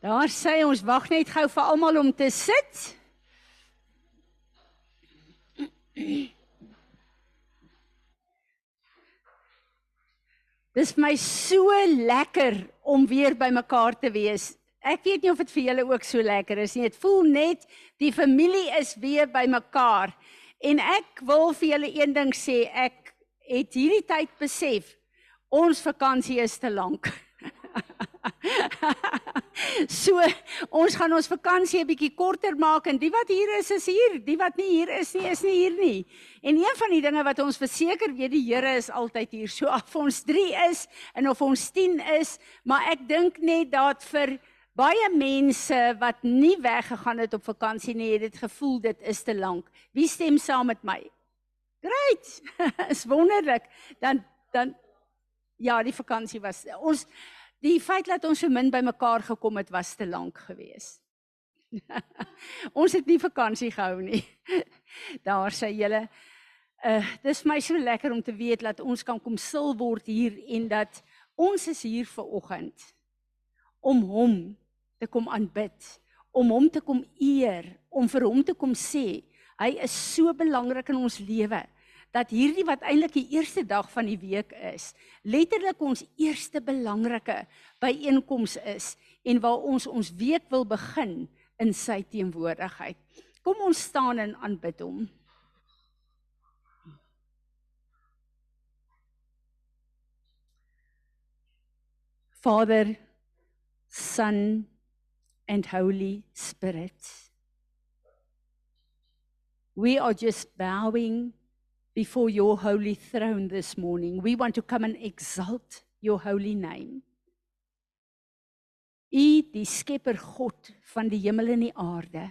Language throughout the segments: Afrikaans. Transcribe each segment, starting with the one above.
Daar sê ons wag net gou vir almal om te sit. Dis my so lekker om weer by mekaar te wees. Ek weet nie of dit vir julle ook so lekker is nie. Dit voel net die familie is weer by mekaar. En ek wil vir julle een ding sê, ek het hierdie tyd besef ons vakansie is te lank. so ons gaan ons vakansie 'n bietjie korter maak en die wat hier is is hier, die wat nie hier is nie is nie hier nie. En een van die dinge wat ons verseker weet die Here is altyd hier. So of ons 3 is en of ons 10 is, maar ek dink net dat vir baie mense wat nie weggegaan het op vakansie nie, het dit gevoel dit is te lank. Wie stem saam met my? Great. is wonderlik. Dan dan ja, die vakansie was ons Die feit dat ons so min bymekaar gekom het was te lank geweest. ons het nie vakansie gehou nie. Daar sê julle, uh dis my so lekker om te weet dat ons kan kom sil word hier en dat ons is hier vir oggend om hom te kom aanbid, om hom te kom eer, om vir hom te kom sê hy is so belangrik in ons lewe dat hierdie wat eintlik die eerste dag van die week is, letterlik ons eerste belangrike byeenkoms is en waar ons ons week wil begin in sy teenwoordigheid. Kom ons staan en aanbid hom. Father, Son and Holy Spirit. We are just bowing before your holy throne this morning. We want to come and exalt your holy name. U die skepper God van die hemel en die aarde.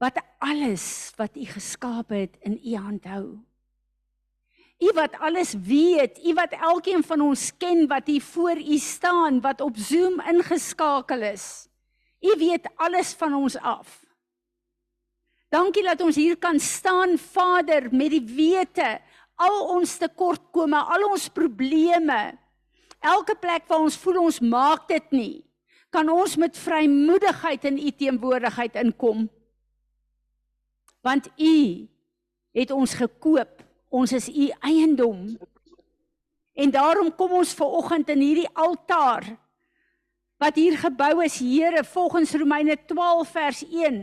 Wat alles wat u geskaap het in u hand hou. U wat alles weet, u wat elkeen van ons ken wat hier voor u staan, wat op Zoom ingeskakel is. U weet alles van ons af. Dankie dat ons hier kan staan, Vader, met die wete al ons tekortkome, al ons probleme. Elke plek waar ons voel ons maak dit nie, kan ons met vrymoedigheid in U teenwoordigheid inkom. Want U het ons gekoop. Ons is U eiendom. En daarom kom ons ver oggend in hierdie altaar wat hier gebou is, Here, volgens Romeine 12 vers 1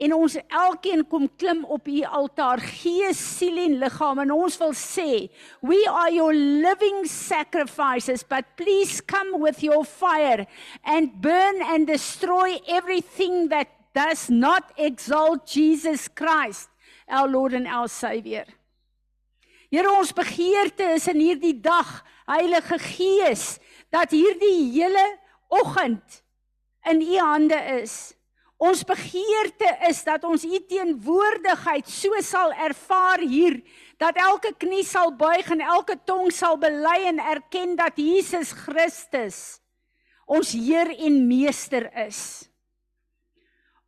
en ons elkeen kom klim op u altaar gees siel en liggaam en ons wil sê we are your living sacrifices but please come with your fire and burn and destroy everything that does not exalt Jesus Christ our Lord and our Savior. Here ons begeerte is in hierdie dag Heilige Gees dat hierdie hele oggend in u hande is Ons begeerte is dat ons u teenwoordigheid so sal ervaar hier dat elke knie sal buig en elke tong sal bely en erken dat Jesus Christus ons Heer en Meester is.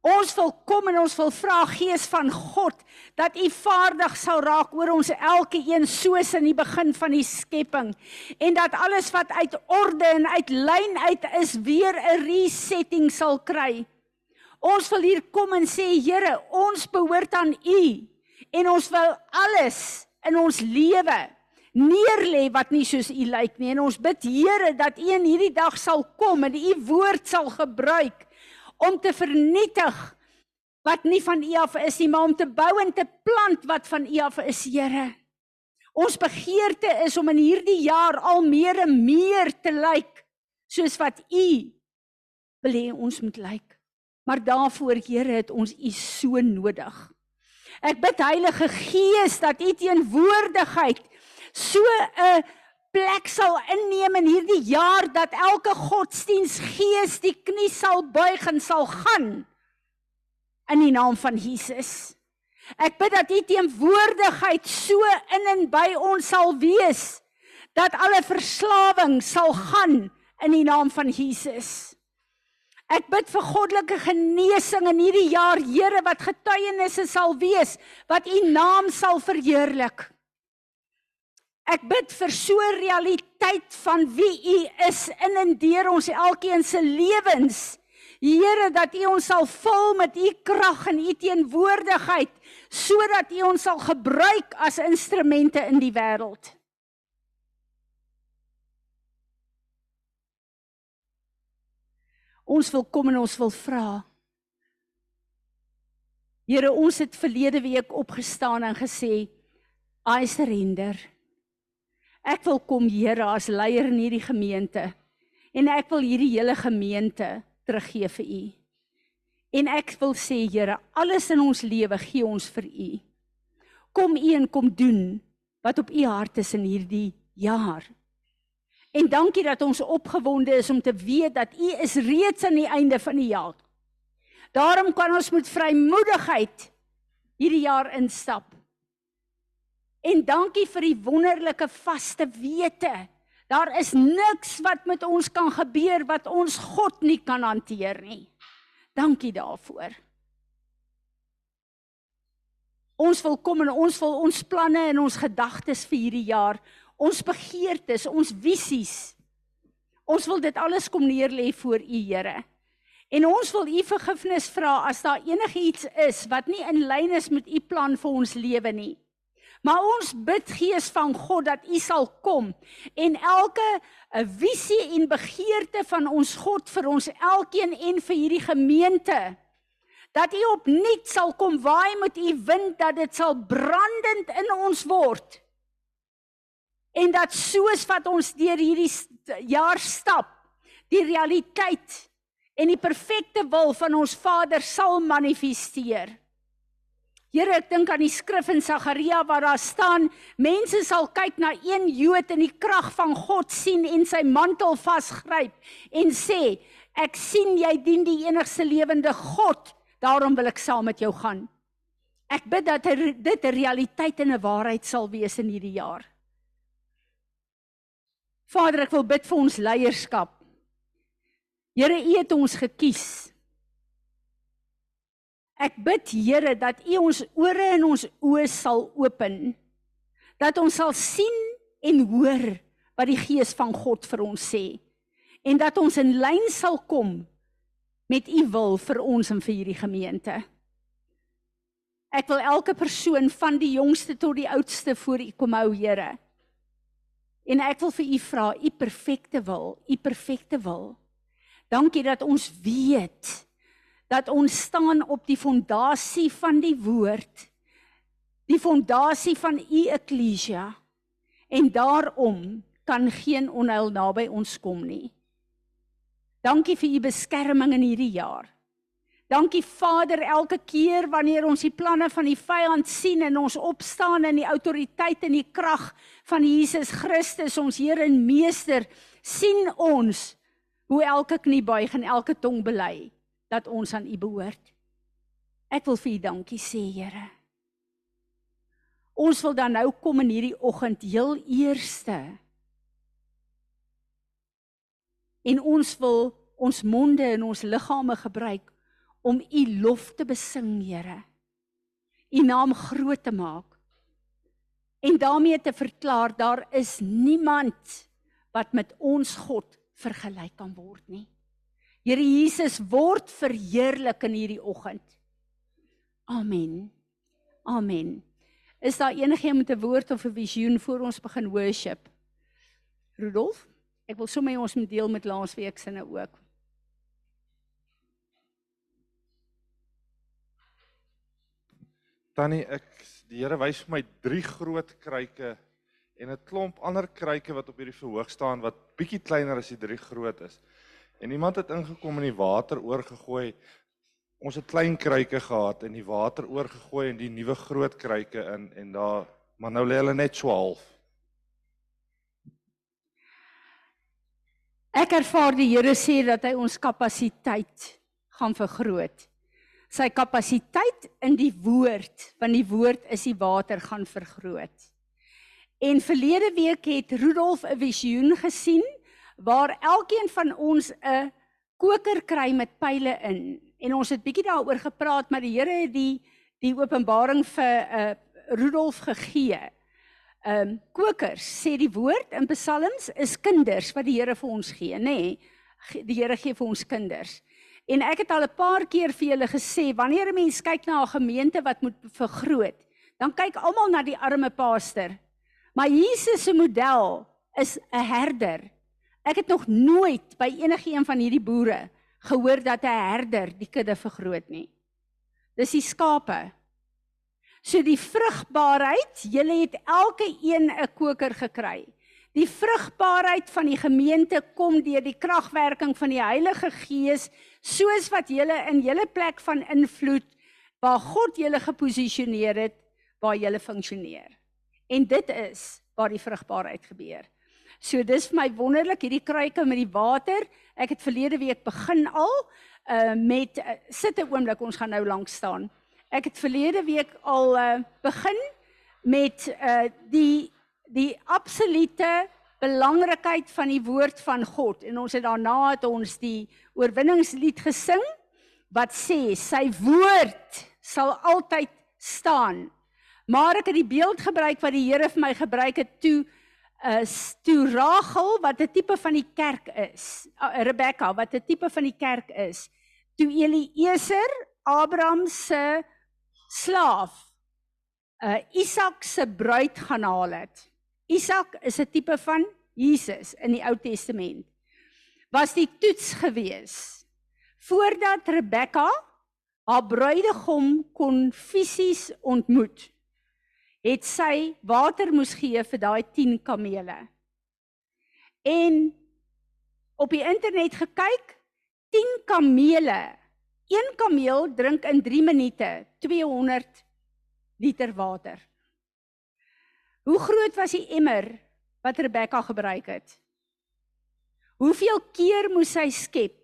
Ons wil kom en ons wil vra Gees van God dat U vaardig sal raak oor ons elke een soos in die begin van die skepping en dat alles wat uit orde en uit lyn uit is weer 'n resetting sal kry. Ons wil hier kom en sê Here, ons behoort aan U en ons wil alles in ons lewe neerlê wat nie soos U lyk nie en ons bid Here dat U in hierdie dag sal kom en U woord sal gebruik om te vernietig wat nie van U af is nie, maar om te bou en te plant wat van U af is, Here. Ons begeerte is om in hierdie jaar al meer en meer te lyk soos wat U wil hê ons moet lyk. Maar daarvoor, Here, het ons U so nodig. Ek bid Heilige Gees dat U teenwoordigheid so 'n plek sal inneem in hierdie jaar dat elke godsdiensgees die knie sal buig en sal gaan in die naam van Jesus. Ek bid dat U teenwoordigheid so in en by ons sal wees dat alle verslawing sal gaan in die naam van Jesus. Ek bid vir goddelike genesing in hierdie jaar, Here, wat getuienisse sal wees wat U naam sal verheerlik. Ek bid vir so 'n realiteit van wie U is in en deur ons elkeen se lewens Here dat U ons sal vul met U krag en U teenwoordigheid sodat U ons sal gebruik as instrumente in die wêreld. Ons wil kom en ons wil vra. Here, ons het verlede week opgestaan en gesê, I surrender. Ek wil kom Here as leier in hierdie gemeente en ek wil hierdie hele gemeente teruggee vir U. En ek wil sê Here, alles in ons lewe gee ons vir U. Kom U en kom doen wat op U hart is in hierdie jaar. En dankie dat ons opgewonde is om te weet dat U is reeds aan die einde van die jaar. Daarom kan ons met vrymoedigheid hierdie jaar instap. En dankie vir die wonderlike vaste wete. Daar is niks wat met ons kan gebeur wat ons God nie kan hanteer nie. Dankie daarvoor. Ons wil kom en ons wil ons planne en ons gedagtes vir hierdie jaar ons begeertes, ons visies. Ons wil dit alles kom neerlê voor U, Here. En ons wil U vergifnis vra as daar enigiets is wat nie in lyn is met U plan vir ons lewe nie. Maar ons bid Gees van God dat U sal kom en elke 'n visie en begeerte van ons God vir ons elkeen en vir hierdie gemeente dat U opnuut sal kom waai met U wind dat dit sal brandend in ons word. En dat soos wat ons deur hierdie jaar stap, die realiteit en die perfekte wil van ons Vader sal manifesteer. Here, ek dink aan die skrif in Sagaria waar daar staan, mense sal kyk na een Jood in die krag van God sien en sy mantel vasgryp en sê, ek sien jy dien die enigste lewende God, daarom wil ek saam met jou gaan. Ek bid dat dit 'n realiteit en 'n waarheid sal wees in hierdie jaar. Vader, ek wil bid vir ons leierskap. Here, U het ons gekies. Ek bid Here dat U ons ore en ons oë sal open. Dat ons sal sien en hoor wat die Gees van God vir ons sê en dat ons in lyn sal kom met U wil vir ons en vir hierdie gemeente. Ek wil elke persoon van die jongste tot die oudste voor U kom hou, Here. En ek wil vir u vra, u perfekte wil, u perfekte wil. Dankie dat ons weet dat ons staan op die fondasie van die woord. Die fondasie van u eklesia. En daarom kan geen onheil naby ons kom nie. Dankie vir u beskerming in hierdie jaar. Dankie Vader elke keer wanneer ons die planne van die vyand sien en ons opstaan in die autoriteit en die krag van Jesus Christus ons Here en Meester sien ons hoe elke knie buig en elke tong bely dat ons aan U behoort. Ek wil vir U dankie sê Here. Ons wil dan nou kom in hierdie oggend heel eerste en ons wil ons monde en ons liggame gebruik om u lof te besing, Here. U naam groot te maak. En daarmee te verklaar daar is niemand wat met ons God vergelyk kan word nie. Here Jesus word verheerlik in hierdie oggend. Amen. Amen. Is daar enigiemand met 'n woord of 'n visioen voor ons begin worship? Rudolf, ek wil sommer ons deel met laasweek se nou ook. Tannie, ek die Here wys vir my drie groot kruike en 'n klomp ander kruike wat op hierdie verhoog staan wat bietjie kleiner as die drie groot is. En iemand het ingekom en die water oorgegooi. Ons het klein kruike gehad en die water oorgegooi in die nuwe groot kruike in en daar maar nou lê hulle net 12. Ek ervaar die Here sê dat hy ons kapasiteit gaan vergroot sy kapasiteit in die woord, want die woord is die water gaan vergroot. En verlede week het Rudolf 'n visioen gesien waar elkeen van ons 'n koker kry met pile in. En ons het bietjie daaroor gepraat, maar die Here het die die openbaring vir uh, Rudolf gegee. Ehm um, kokers sê die woord in Psalms is kinders wat die Here vir ons gee, nê? Nee, die Here gee vir ons kinders. En ek het al 'n paar keer vir julle gesê, wanneer 'n mens kyk na 'n gemeente wat moet vergroot, dan kyk almal na die arme pastor. Maar Jesus se model is 'n herder. Ek het nog nooit by enige een van hierdie boere gehoor dat 'n herder die kudde vergroot nie. Dis die skape. So die vrugbaarheid, julle het elke een 'n koker gekry. Die vrugbaarheid van die gemeente kom deur die kragwerking van die Heilige Gees, soos wat julle in julle plek van invloed waar God julle geposisioneer het, waar julle funksioneer. En dit is waar die vrugbaarheid gebeur. So dis vir my wonderlik hierdie kruike met die water. Ek het verlede week begin al uh met uh, sit 'n oomblik ons gaan nou lank staan. Ek het verlede week al uh begin met uh die die absolute belangrikheid van die woord van God en ons het daarna het ons die oorwinningslied gesing wat sê sy woord sal altyd staan. Maar ek het die beeld gebruik wat die Here vir my gebruik het toe is toe Rachel wat 'n tipe van die kerk is, uh, Rebekka wat 'n tipe van die kerk is, toe Eliezer Abraham se slaaf uh Isak se bruid gaan haal het. Isak is 'n tipe van Jesus in die Ou Testament. Was die toets gewees voordat Rebekka haar bruidegom kon fisies ontmoet. Het sy water moes gee vir daai 10 kamele. En op die internet gekyk, 10 kamele. Een kameel drink in 3 minute 200 liter water. Hoe groot was die emmer wat Rebekka gebruik het? Hoeveel keer moes sy skep?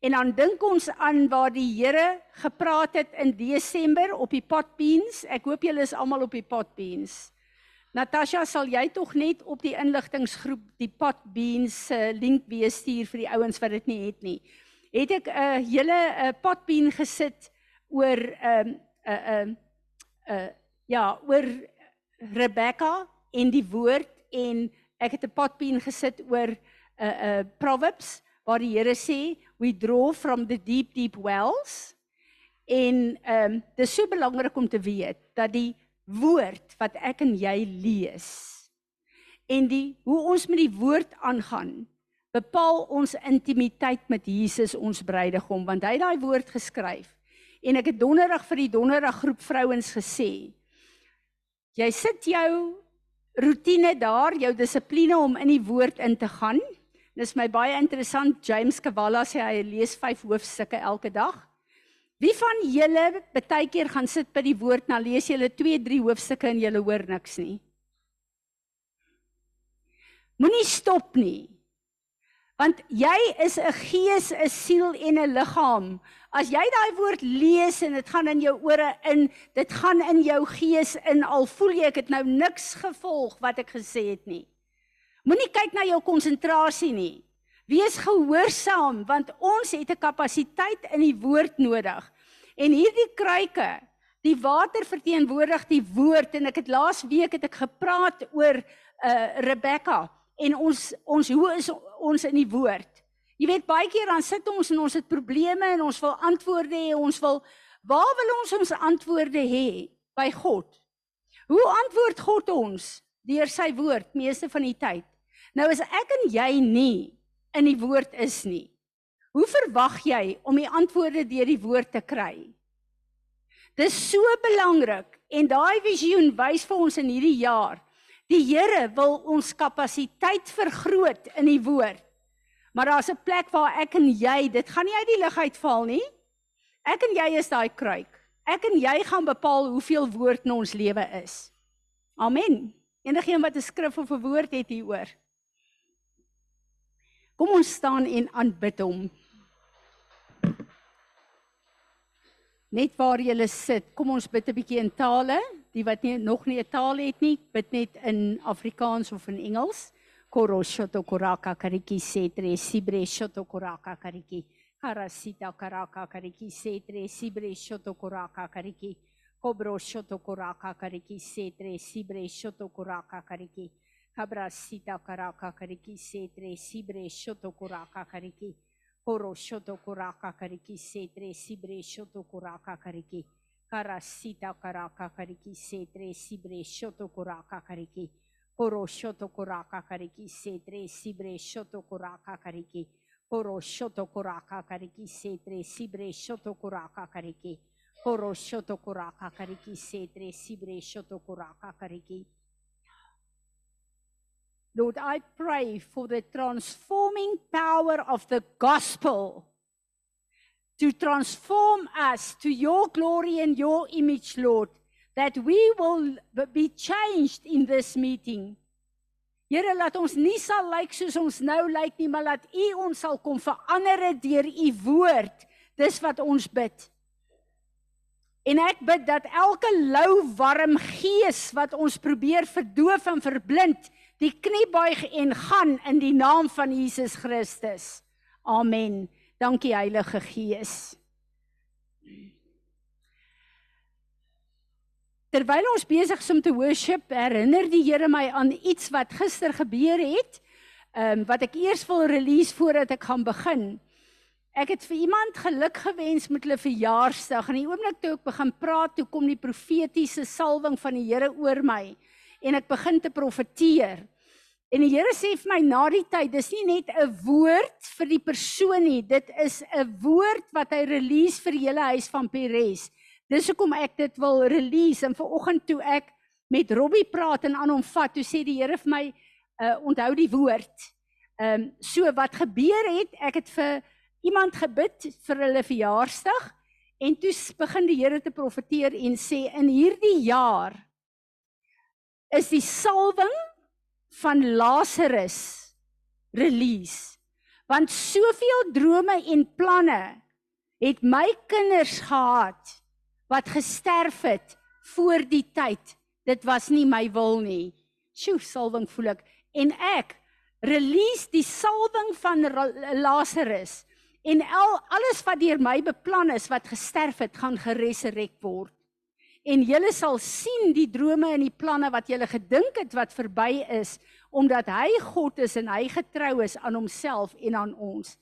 En dan dink ons aan waar die Here gepraat het in Desember op die potbeans. Ek hoop julle is almal op die potbeans. Natasha, sal jy tog net op die inligtinggroep die potbeans se uh, link weer stuur vir die ouens wat dit nie het nie. Het ek 'n uh, hele 'n uh, potbean gesit oor 'n 'n 'n ja, oor Rebecca en die woord en ek het 'n potpien gesit oor 'n uh, 'n uh, Proverbs waar die Here sê we draw from the deep deep wells. En ehm um, dis so belangrik om te weet dat die woord wat ek en jy lees en die hoe ons met die woord aangaan bepaal ons intimiteit met Jesus ons bruidegom want hy het daai woord geskryf. En ek het donderdag vir die donderdag groep vrouens gesê Jy sit jou rotine daar, jou dissipline om in die woord in te gaan. Dis my baie interessant. James Kawala sê hy lees 5 hoofstukke elke dag. Wie van julle baie keer gaan sit by die woord na lees julle 2, 3 hoofstukke en julle hoor niks nie? Moenie stop nie. Want jy is 'n gees, 'n siel en 'n liggaam. As jy daai woord lees en dit gaan in jou ore in, dit gaan in jou gees in al voel jy ek het nou niks gevolg wat ek gesê het nie. Moenie kyk na jou konsentrasie nie. Wees gehoorsaam want ons het 'n kapasiteit in die woord nodig. En hierdie kruike, die water verteenwoordig die woord en ek het laas week het ek gepraat oor uh Rebecca en ons ons hoe is ons in die woord? Jy weet baie keer dan sit ons en ons het probleme en ons wil antwoorde hê, ons wil waar wil ons ons antwoorde hê by God? Hoe antwoord God ons? Deur sy woord meeste van die tyd. Nou as ek en jy nie in die woord is nie, hoe verwag jy om die antwoorde deur die woord te kry? Dis so belangrik en daai visioen wys vir ons in hierdie jaar. Die Here wil ons kapasiteit vergroot in die woord. Maar daar's 'n plek waar ek en jy, dit gaan nie uit die lug uitval nie. Ek en jy is daai kruik. Ek en jy gaan bepaal hoeveel woord in ons lewe is. Amen. Enigeen wat 'n skrif of 'n woord het hieroor. Kom ons staan en aanbid hom. Net waar jy sit, kom ons bid 'n bietjie in tale, die wat nie nog nie 'n taal het nie, bid net in Afrikaans of in Engels koroshoto koraka kariki setre sibre shoto koraka kariki karasita karaka kariki setre sibre shoto koraka kariki kobro shoto koraka kariki setre sibre shoto koraka kariki kabrasita karaka kariki setre sibre shoto koraka kariki Koro shoto koraka kariki setre sibre shoto koraka kariki. Karasita karaka kariki setre sibre shoto koraka kariki. Koro shoto koraka kariki setre sibre shoto koraka kariki. Koro shoto koraka kariki setre sibre shoto koraka kariki. Koro shoto koraka kariki setre sibre shoto koraka kariki. Lord, I pray for the transforming power of the gospel to transform us to your glory and your image, Lord, that we will be changed in this meeting. Here laat ons nie sal lyk soos ons nou lyk nie, maar laat U ons sal kom verander deur U woord. Dis wat ons bid. En ek bid dat elke lou warm gees wat ons probeer verdoof en verblind, die knie buig en gaan in die naam van Jesus Christus. Amen. Dankie Heilige Gees. Terwyl ons besig is om te worship, herinner die Here my aan iets wat gister gebeur het. Ehm um, wat ek eers wil release voordat ek gaan begin. Ek het vir iemand geluk gewens met hulle verjaarsdag en die oomblik toe ek begin praat, toe kom die profetiese salwing van die Here oor my en ek begin te profeteer. En die Here sê vir my na die tyd, dis nie net 'n woord vir die persoon nie, dit is 'n woord wat hy release vir hele huis van Peres. Dis hoekom ek dit wil release en vanoggend toe ek met Robbie praat en aan hom vat, toe sê die Here vir my, uh onthou die woord. Ehm um, so wat gebeur het, ek het vir iemand gebid vir hulle verjaarsdag en toe begin die Here te profeteer en sê in hierdie jaar is die salwing van Lazarus release. Want soveel drome en planne het my kinders gehad wat gesterf het voor die tyd. Dit was nie my wil nie. Sjoe, salwing voel ek en ek release die salwing van Lazarus en al alles wat deur my beplan is wat gesterf het, gaan geresurrek word. En julle sal sien die drome en die planne wat julle gedink het wat verby is, omdat hy God is en hy getrou is aan homself en aan ons.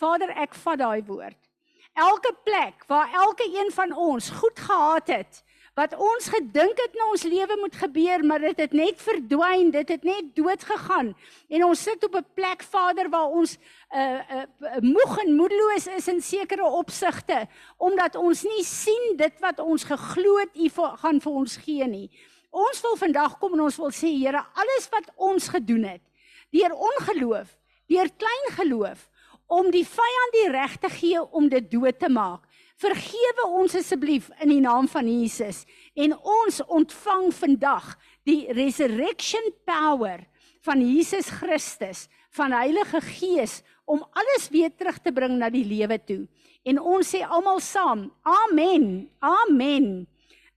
Vader, ek vat daai woord elke plek waar elke een van ons goed gehad het wat ons gedink het in ons lewe moet gebeur maar dit het net verdwyn dit het net dood gegaan en ons sit op 'n plek Vader waar ons uh uh moeg en moedeloos is in sekere opsigte omdat ons nie sien dit wat ons geglo het U gaan vir ons gee nie. Ons wil vandag kom en ons wil sê Here alles wat ons gedoen het deur ongeloof deur klein geloof om die vyand die reg te gee om dit dood te maak. Vergewe ons asseblief in die naam van Jesus en ons ontvang vandag die resurrection power van Jesus Christus, van Heilige Gees om alles weer terug te bring na die lewe toe. En ons sê almal saam, amen. Amen.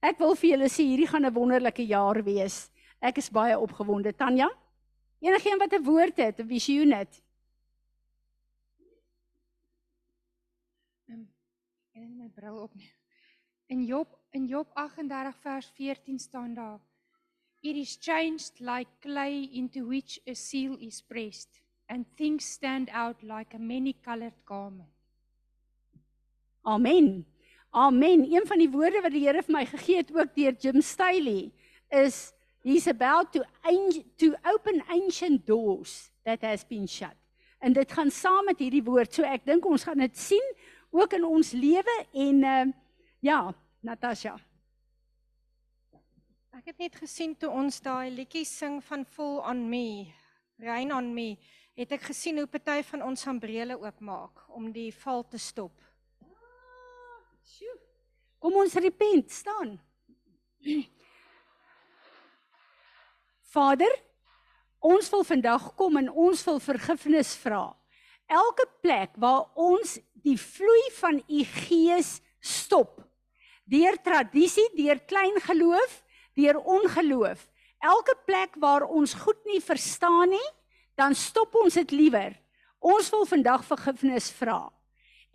Ek wil vir julle sê hierdie gaan 'n wonderlike jaar wees. Ek is baie opgewonde. Tanya, enigiemand wat 'n woord het, 'n visioen het? Ek het my bril op nie. In Job in Job 38 vers 14 staan daar: It is changed like clay into which a seal is pressed and things stand out like a many-colored garment. Amen. Amen. Een van die woorde wat die Here vir my gegee het ook deur Jim Staley is he's about to to open ancient doors that has been shut. En dit gaan saam met hierdie woord. So ek dink ons gaan dit sien ook in ons lewe en uh ja, Natasha. Ek het net gesien toe ons daai liedjie sing van Full on Me, Rain on Me, het ek gesien hoe party van ons ambrele oopmaak om die val te stop. Sjoe. Kom ons repent, staan. Vader, ons wil vandag kom en ons wil vergifnis vra. Elke plek waar ons die vloei van u gees stop. Deur tradisie, deur klein geloof, deur ongeloof. Elke plek waar ons goed nie verstaan nie, dan stop ons dit liewer. Ons wil vandag vergifnis vra.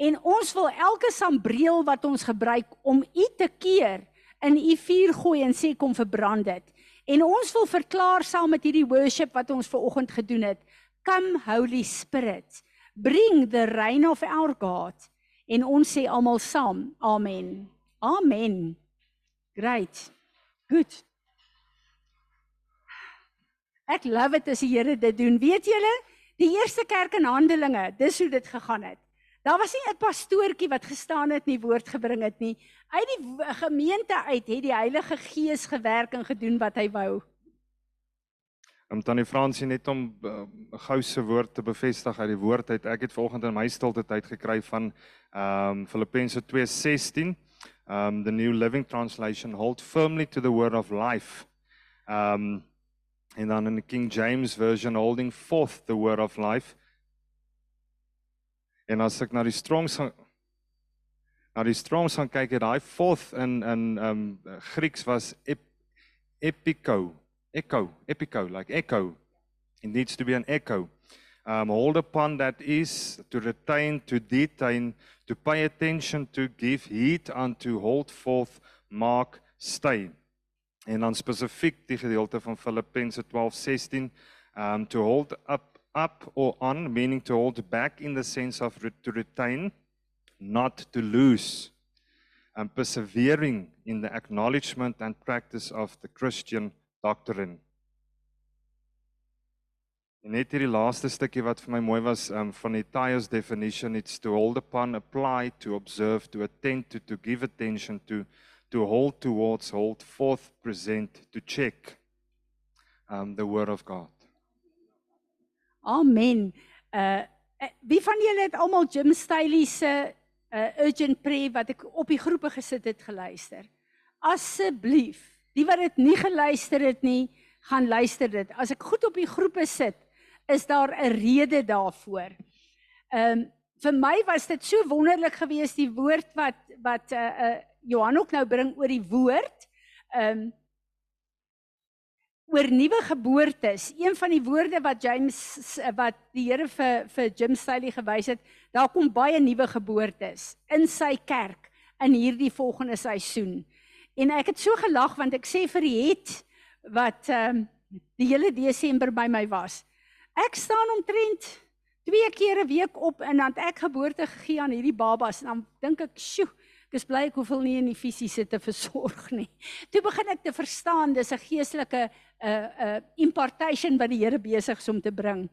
En ons wil elke sambreel wat ons gebruik om u te keer in u vuur gooi en sê kom verbrand dit. En ons wil verklaar saam met hierdie worship wat ons ver oggend gedoen het. Come Holy Spirit bring the reign of our God. En ons sê almal saam, amen. Amen. Great. Goed. Ek love dit as die Here dit doen. Weet julle, die eerste kerk in Handelinge, dis hoe dit gegaan het. Daar was nie 'n pastoortjie wat gestaan het en die woord gebring het nie. Uit die gemeente uit het die Heilige Gees gewerk en gedoen wat hy wou. Om tannie Fransie net om uh, gou se woord te bevestig uit die woord uit. Ek het vanoggend in my stilte tyd gekry van ehm um, Filippense 2:16. Um the New Living Translation hold firmly to the word of life. Um en dan in die King James version holding forth the word of life. En as ek na die Strongs gaan na die Strongs gaan kyk, het daai forth in in um Grieks was ep, epiko, echo, epico, like echo. It needs to be an echo. Um hold upon that is to retain, to detain, to pay attention, to give heed unto, hold forth, mark, stay. En dan spesifiek die gedeelte van Filippense 12:16 um to hold up up or on meaning to hold back in the sense of re to retain not to lose and persevering in the acknowledgement and practice of the Christian doctrine. En net hierdie laaste stukkie wat vir my mooi was um, van die Tyus definition it's to hold upon apply to observe to attend to to give attention to to hold towards hold forth present to check um the word of God. Amen. Uh wie van julle het almal Jim Staley se uh urgent prayer wat ek op die groepe gesit het geluister? Asseblief, die wat dit nie geluister het nie, gaan luister dit. As ek goed op die groepe sit, is daar 'n rede daarvoor. Ehm um, vir my was dit so wonderlik geweest die woord wat wat uh uh Johan ook nou bring oor die woord. Ehm um, oor nuwe geboortes. Een van die woorde wat James wat die Here vir vir Jim Staley gewys het, daar kom baie nuwe geboortes in sy kerk in hierdie volgende seisoen. En ek het so gelag want ek sê vir het wat ehm um, die hele Desember by my was. Ek staan omtrent twee keer 'n week op en dan ek geboorte gegee aan hierdie babas en dan dink ek, "Sjoe, ek is bly ek hoef hulle nie in die fisiese te versorg nie." Toe begin ek te verstaan dis 'n geestelike 'n uh, 'n uh, impartation wat die Here besig is om te bring.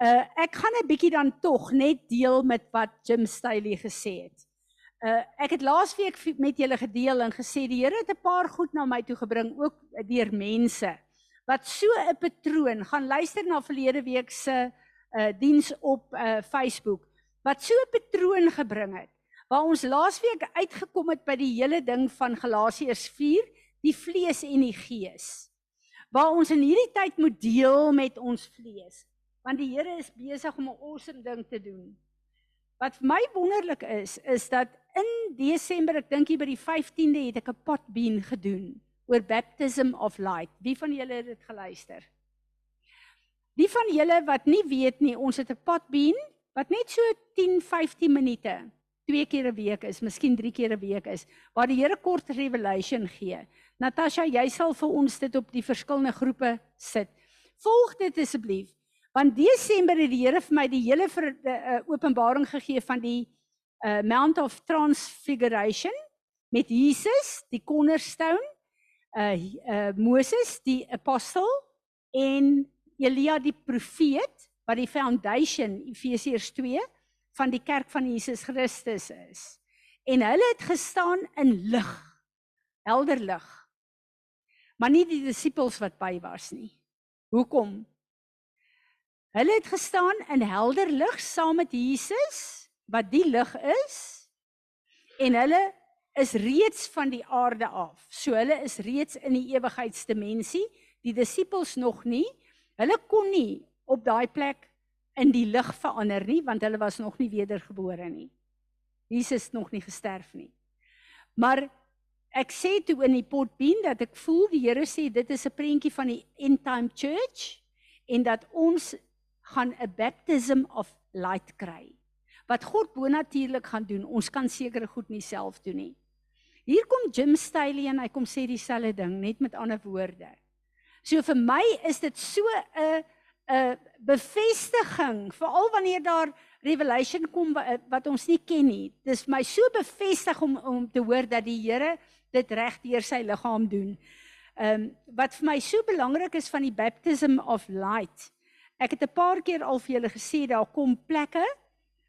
Uh ek gaan 'n bietjie dan tog net deel met wat Jim Staley gesê het. Uh ek het laasweek met julle gedeel en gesê die Here het 'n paar goed na my toe gebring ook deur mense wat so 'n patroon gaan luister na verlede week se uh diens op uh Facebook wat so 'n patroon gebring het waar ons laasweek uitgekom het by die hele ding van Galasiërs 4 die vlees en die gees waar ons in hierdie tyd moet deel met ons vlees want die Here is besig om 'n awesome ding te doen. Wat vir my wonderlik is is dat in Desember, ek dink hier by die 15de het ek 'n potbeen gedoen oor baptism of light. Wie van julle het dit geluister? Wie van julle wat nie weet nie, ons het 'n potbeen wat net so 10-15 minute twee keer 'n week is, miskien drie keer 'n week is, waar die Here kort revelation gee. Natasha, jy sal vir ons dit op die verskillende groepe sit. Volg dit asseblief. Want Desember het die Here vir my die hele vir 'n uh, eh, openbaring gegee van die uh, Mount of Transfiguration met Jesus, die cornerstone, uh, uh Moses, die apostel en Elia die profeet wat die foundation Efesiërs 2 van die kerk van Jesus Christus is. En hulle het gestaan in lig. Helder lig maar nie die disippels wat by was nie. Hoekom? Hulle het gestaan in helder lig saam met Jesus wat die lig is en hulle is reeds van die aarde af. So hulle is reeds in die ewigheidsdimensie, die disippels nog nie. Hulle kon nie op daai plek in die lig verander nie want hulle was nog nie wedergebore nie. Jesus nog nie gesterf nie. Maar ek sê toe in die potbeen dat ek voel die Here sê dit is 'n prentjie van die end time church en dat ons gaan 'n baptism of light kry. Wat God bonatuurlik gaan doen, ons kan sekere goed nie self doen nie. Hier kom Jim Staley en hy kom sê dieselfde ding net met ander woorde. So vir my is dit so 'n 'n bevestiging, veral wanneer daar revelation kom wat, ons nie ken nie. Dis my so bevestig om om te hoor dat die Here dit reg deur sy liggaam doen. Ehm um, wat vir my so belangrik is van die baptism of light. Ek het 'n paar keer al vir julle gesê daar kom plekke,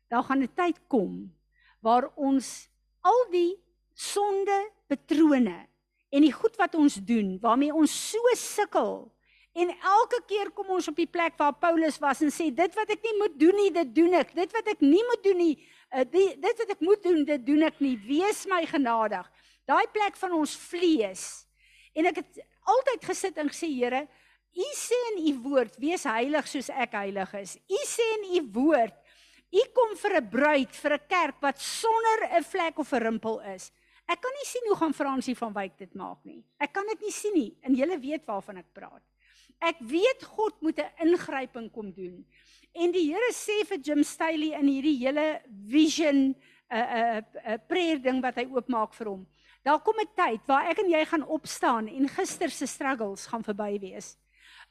daar gaan 'n tyd kom waar ons al die sonde patrone en die goed wat ons doen waarmee ons so sukkel en elke keer kom ons op die plek waar Paulus was en sê dit wat ek nie moet doen nie dit doen ek. Dit wat ek nie moet doen nie uh, die, dit wat ek moet doen dit doen ek nie. Wees my genadig. Daai plek van ons vlees. En ek het altyd gesit en gesê Here u sê in u woord wees heilig soos ek heilig is u sê in u woord u kom vir 'n bruid vir 'n kerk wat sonder 'n vlek of 'n rimpel is Ek kan nie sien hoe gaan Fransie van Wyk dit maak nie. Ek kan dit nie sien nie. En julle weet waarvan ek praat. Ek weet God moet 'n ingryping kom doen. En die Here sê vir Jim Staley in hierdie hele vision 'n uh, 'n uh, uh, prayer ding wat hy oopmaak vir hom. Daar kom 'n tyd waar ek en jy gaan opstaan en gister se struggles gaan verby wees.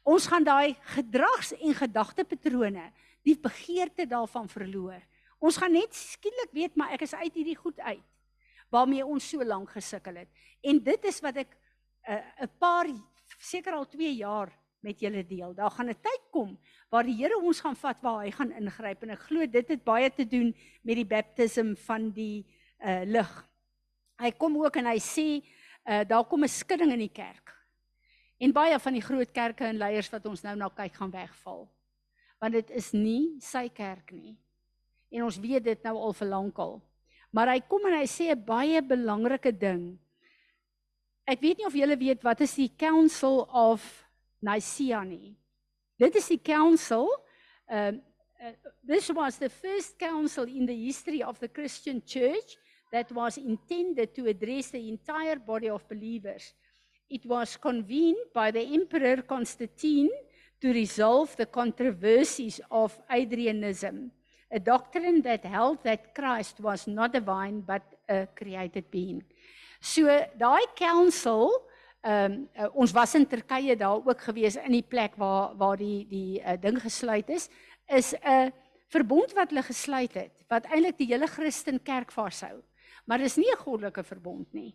Ons gaan daai gedrags- en gedagtepatrone, die begeerte daarvan verloor. Ons gaan net skielik weet maar ek is uit hierdie goed uit waarmee ons so lank gesukkel het. En dit is wat ek 'n uh, 'n paar seker al 2 jaar met julle deel. Daar gaan 'n tyd kom waar die Here ons gaan vat waar hy gaan ingryp en ek glo dit het baie te doen met die baptism van die uh lig. Hy kom ook en hy sê uh daar kom 'n skudding in die kerk. En baie van die groot kerke en leiers wat ons nou na kyk gaan wegval. Want dit is nie sy kerk nie. En ons weet dit nou al vir lankal. Maar hy kom en hy sê 'n baie belangrike ding. Ek weet nie of julle weet wat is die Council of Nicaea nie. Dit is die council um uh, this was the first council in the history of the Christian church that was intended to address the entire body of believers. It was convened by the Emperor Constantine to resolve the controversies of Adrianism a doctrine that held that Christ was not divine but a created being. So daai council ehm um, uh, ons was in Turkye daar ook gewees in die plek waar waar die die uh, ding gesluit is is 'n verbond wat hulle gesluit het wat eintlik die hele Christen kerk vashou. Maar dis nie 'n goddelike verbond nie.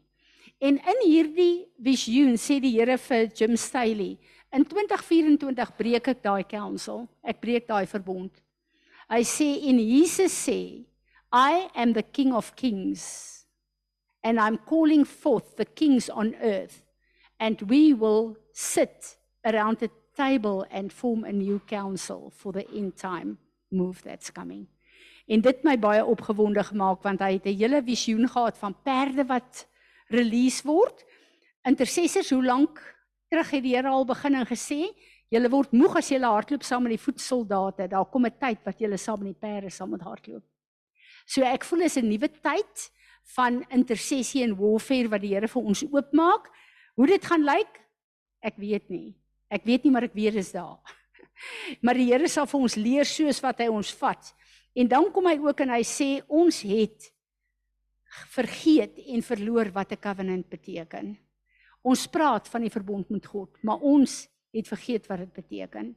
En in hierdie visioen sê die Here vir Jim Staley, in 2024 breek ek daai council. Ek breek daai verbond. Hy sê en Jesus sê, I am the King of Kings and I'm calling forth the kings on earth and we will sit around the table and form a new council for the end time move that's coming. En dit my baie opgewonde gemaak want hy het 'n hele visioen gehad van perde wat release word. Intercessors, hoe lank terug het die Here al begin en gesê, Julle word moeg as julle hardloop saam met die voetsoldate. Daar kom 'n tyd wat julle saam met die perde saam moet hardloop. So ek voel is 'n nuwe tyd van intersessie en warfare wat die Here vir ons oopmaak. Hoe dit gaan lyk, ek weet nie. Ek weet nie maar ek weet is daar. Maar die Here sal vir ons leer soos wat hy ons vat. En dan kom hy ook en hy sê ons het vergeet en verloor wat 'n covenant beteken. Ons praat van die verbond met God, maar ons het vergeet wat dit beteken.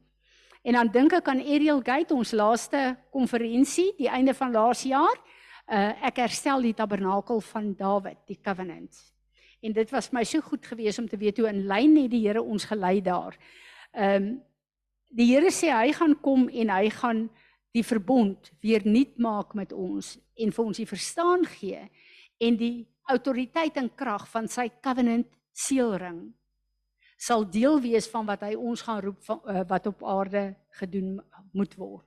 En dan dink ek aan Ariel Gate ons laaste konferensie die einde van laas jaar. Uh ek herstel die tabernakel van Dawid, die covenant. En dit was my so goed gewees om te weet hoe in lyn het die Here ons gelei daar. Ehm um, die Here sê hy gaan kom en hy gaan die verbond weer nuut maak met ons en vir ons die verstaan gee en die autoriteit en krag van sy covenant seelring sal deel wees van wat hy ons gaan roep van, uh, wat op aarde gedoen moet word.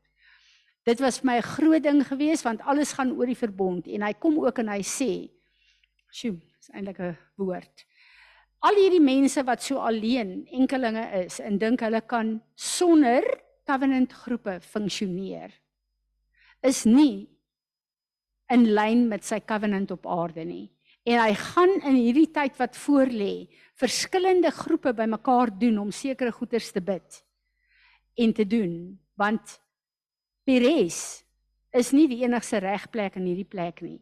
Dit was my 'n groot ding geweest want alles gaan oor die verbond en hy kom ook en hy sê, "Sjoe, is eintlik 'n woord. Al hierdie mense wat so alleen enkelinge is en dink hulle kan sonder covenant groepe funksioneer is nie in lyn met sy covenant op aarde nie. En hy gaan in hierdie tyd wat voorlê verskillende groepe bymekaar doen om sekere goeders te bid en te doen want Peres is nie die enigste regplek in hierdie plek nie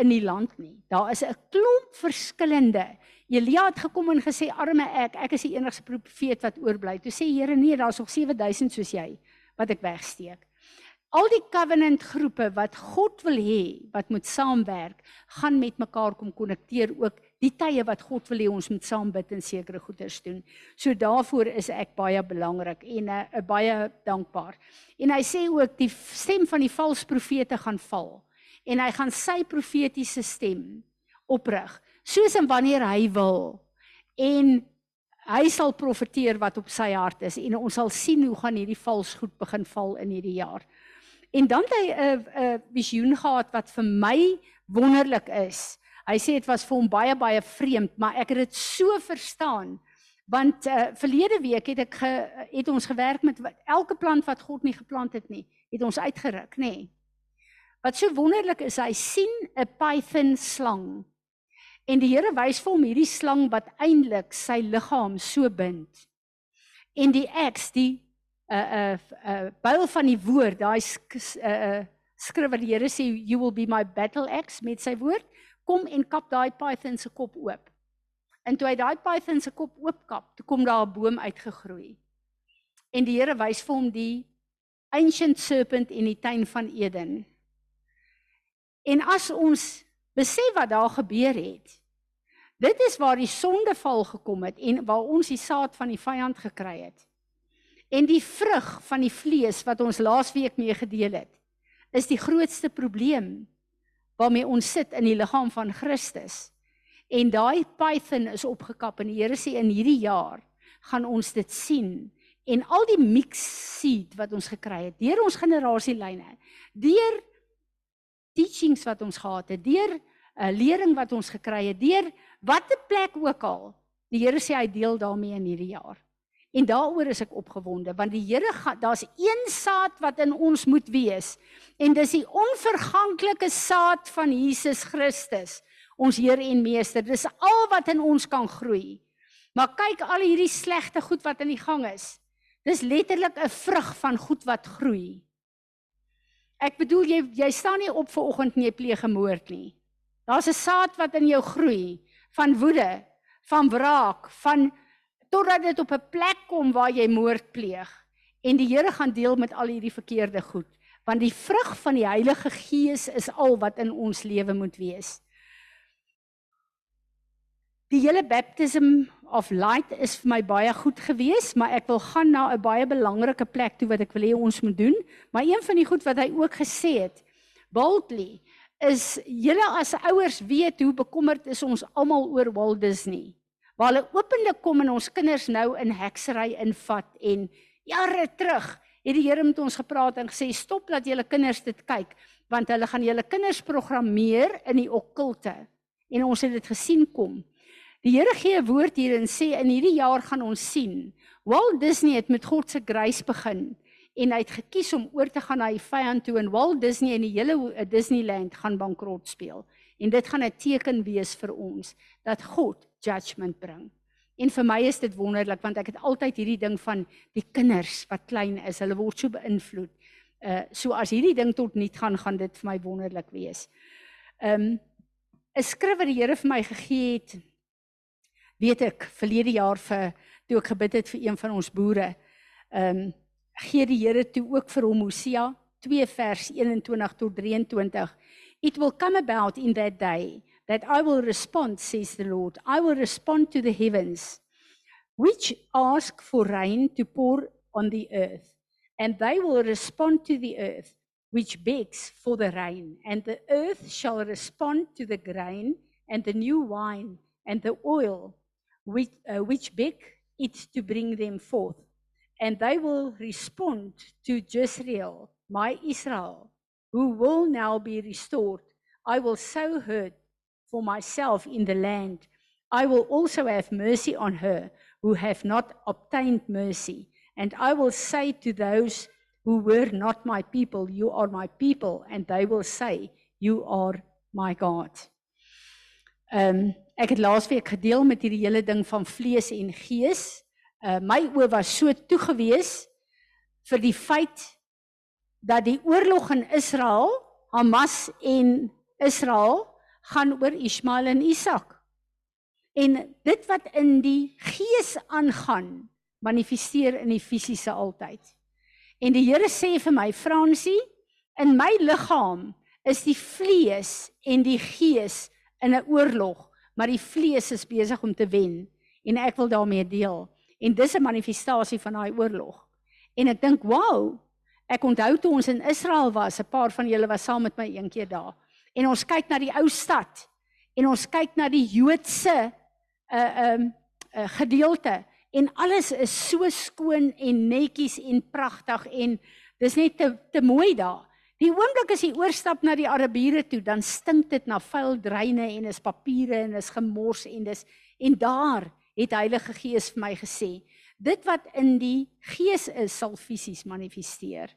in die land nie. Daar is 'n klomp verskillende. Elia het gekom en gesê arme ek, ek is die enigste profeet wat oorbly. Toe sê Here nee, daar's nog 7000 soos jy wat ek wegsteek. Al die covenant groepe wat God wil hê wat moet saamwerk, gaan met mekaar kom konnekteer ook die tye wat God wil hê ons moet saam bid en sekere goeders doen. So daarvoor is ek baie belangrik en 'n uh, uh, baie dankbaar. En hy sê ook die stem van die valse profete gaan val en hy gaan sy profetiese stem oprig soos en wanneer hy wil en hy sal profeteer wat op sy hart is en ons sal sien hoe gaan hierdie vals goed begin val in hierdie jaar. En dan het hy 'n 'n visioen gehad wat vir my wonderlik is. Hy sê dit was vir hom baie baie vreemd, maar ek het dit so verstaan. Want uh, verlede week het ek ge, het ons gewerk met elke plant wat God nie geplant het nie, het ons uitgeruk, nê. Nee. Wat so wonderlik is, hy sien 'n python slang. En die Here wys vir hom hierdie slang wat eintlik sy liggaam so bind. En die axe, die 'n uh, 'n uh, uh, byl van die woord, daai 'n uh, uh, skrif wat die Here sê you will be my battle axe met sy woord, kom en kap daai python se kop oop. En toe hy daai python se kop oopkap, toe kom daar 'n boom uitgegroei. En die Here wys vir hom die ancient serpent in die tuin van Eden. En as ons besef wat daar gebeur het, dit is waar die sondeval gekom het en waar ons die saad van die vyand gekry het. En die vrug van die vlees wat ons laasweek mee gedeel het, is die grootste probleem waarmee ons sit in die liggaam van Christus. En daai python is opgekap en die Here sê in hierdie jaar gaan ons dit sien en al die mix seed wat ons gekry het deur ons generasielyne, deur teachings wat ons gehad het, deur 'n uh, eh, lering wat ons gekry het, deur watter plek ook al. Die Here sê hy deel daarmee in hierdie jaar. En daaroor is ek opgewonde want die Here gaan daar's een saad wat in ons moet wees en dis die onverganklike saad van Jesus Christus ons Heer en Meester. Dis al wat in ons kan groei. Maar kyk al hierdie slegte goed wat in die gang is. Dis letterlik 'n vrug van goed wat groei. Ek bedoel jy jy staan nie op ver oggend en jy pleeg 'n moord nie. Daar's 'n saad wat in jou groei van woede, van wraak, van totdat dit op 'n plek kom waar jy moord pleeg en die Here gaan deel met al hierdie verkeerde goed want die vrug van die Heilige Gees is al wat in ons lewe moet wees. Die hele baptism of light is vir my baie goed gewees, maar ek wil gaan na 'n baie belangrike plek toe wat ek wil hê ons moet doen. Maar een van die goed wat hy ook gesê het, boldly, is julle as ouers weet hoe bekommerd is ons almal oor Walt Disney. Waar hulle openlik kom en ons kinders nou in heksery invat en jare terug het die Here met ons gepraat en gesê stop dat julle kinders dit kyk want hulle gaan julle kinders programmeer in die okkulte en ons het dit gesien kom. Die Here gee 'n woord hier en sê in hierdie jaar gaan ons sien. Walt Disney het met God se grace begin en hy het gekies om oor te gaan na die vyand toe en Walt Disney en die hele Disneyland gaan bankrot speel. En dit gaan 'n teken wees vir ons dat God judgment bring. En vir my is dit wonderlik want ek het altyd hierdie ding van die kinders wat klein is, hulle word so beïnvloed. Uh so as hierdie ding tot nul gaan, gaan dit vir my wonderlik wees. Um 'n skrif wat die Here vir my gegee het weet ek verlede jaar vir toe ek gebid het vir een van ons boere. Um, gee die Here toe ook vir hom Hosea 2 vers 21 tot 23. It will come about in that day that I will respond says the Lord. I will respond to the heavens which ask for rain to pour on the earth and they will respond to the earth which begs for the rain and the earth shall respond to the grain and the new wine and the oil which, uh, which beg it to bring them forth. And they will respond to Jezreel, my Israel, who will now be restored. I will sow her for myself in the land. I will also have mercy on her who have not obtained mercy. And I will say to those who were not my people, You are my people. And they will say, You are my God. Um, ek het laasweek gedeel met hierdie hele ding van vlees en gees. Uh my oë was so toegewees vir die feit dat die oorlog in Israel, Hamas en Israel gaan oor Ismael en Isak. En dit wat in die gees aangaan, manifesteer in die fisiese altyd. En die Here sê vir my, Fransie, In my liggaam is die vlees en die gees in 'n oorlog, maar die vlees is besig om te wen en ek wil daarmee deel. En dis 'n manifestasie van daai oorlog. En ek dink, "Wow, ek onthou toe ons in Israel was, 'n paar van julle was saam met my een keer daar. En ons kyk na die ou stad en ons kyk na die Joodse uh um uh, gedeelte en alles is so skoon en netjies en pragtig en dis net te te mooi daar. Die oomblik as jy oorstap na die Arabiere toe, dan stink dit na vuil dreine en is papiere en is gemors en dis en daar het Heilige Gees vir my gesê, dit wat in die gees is sal fisies manifesteer.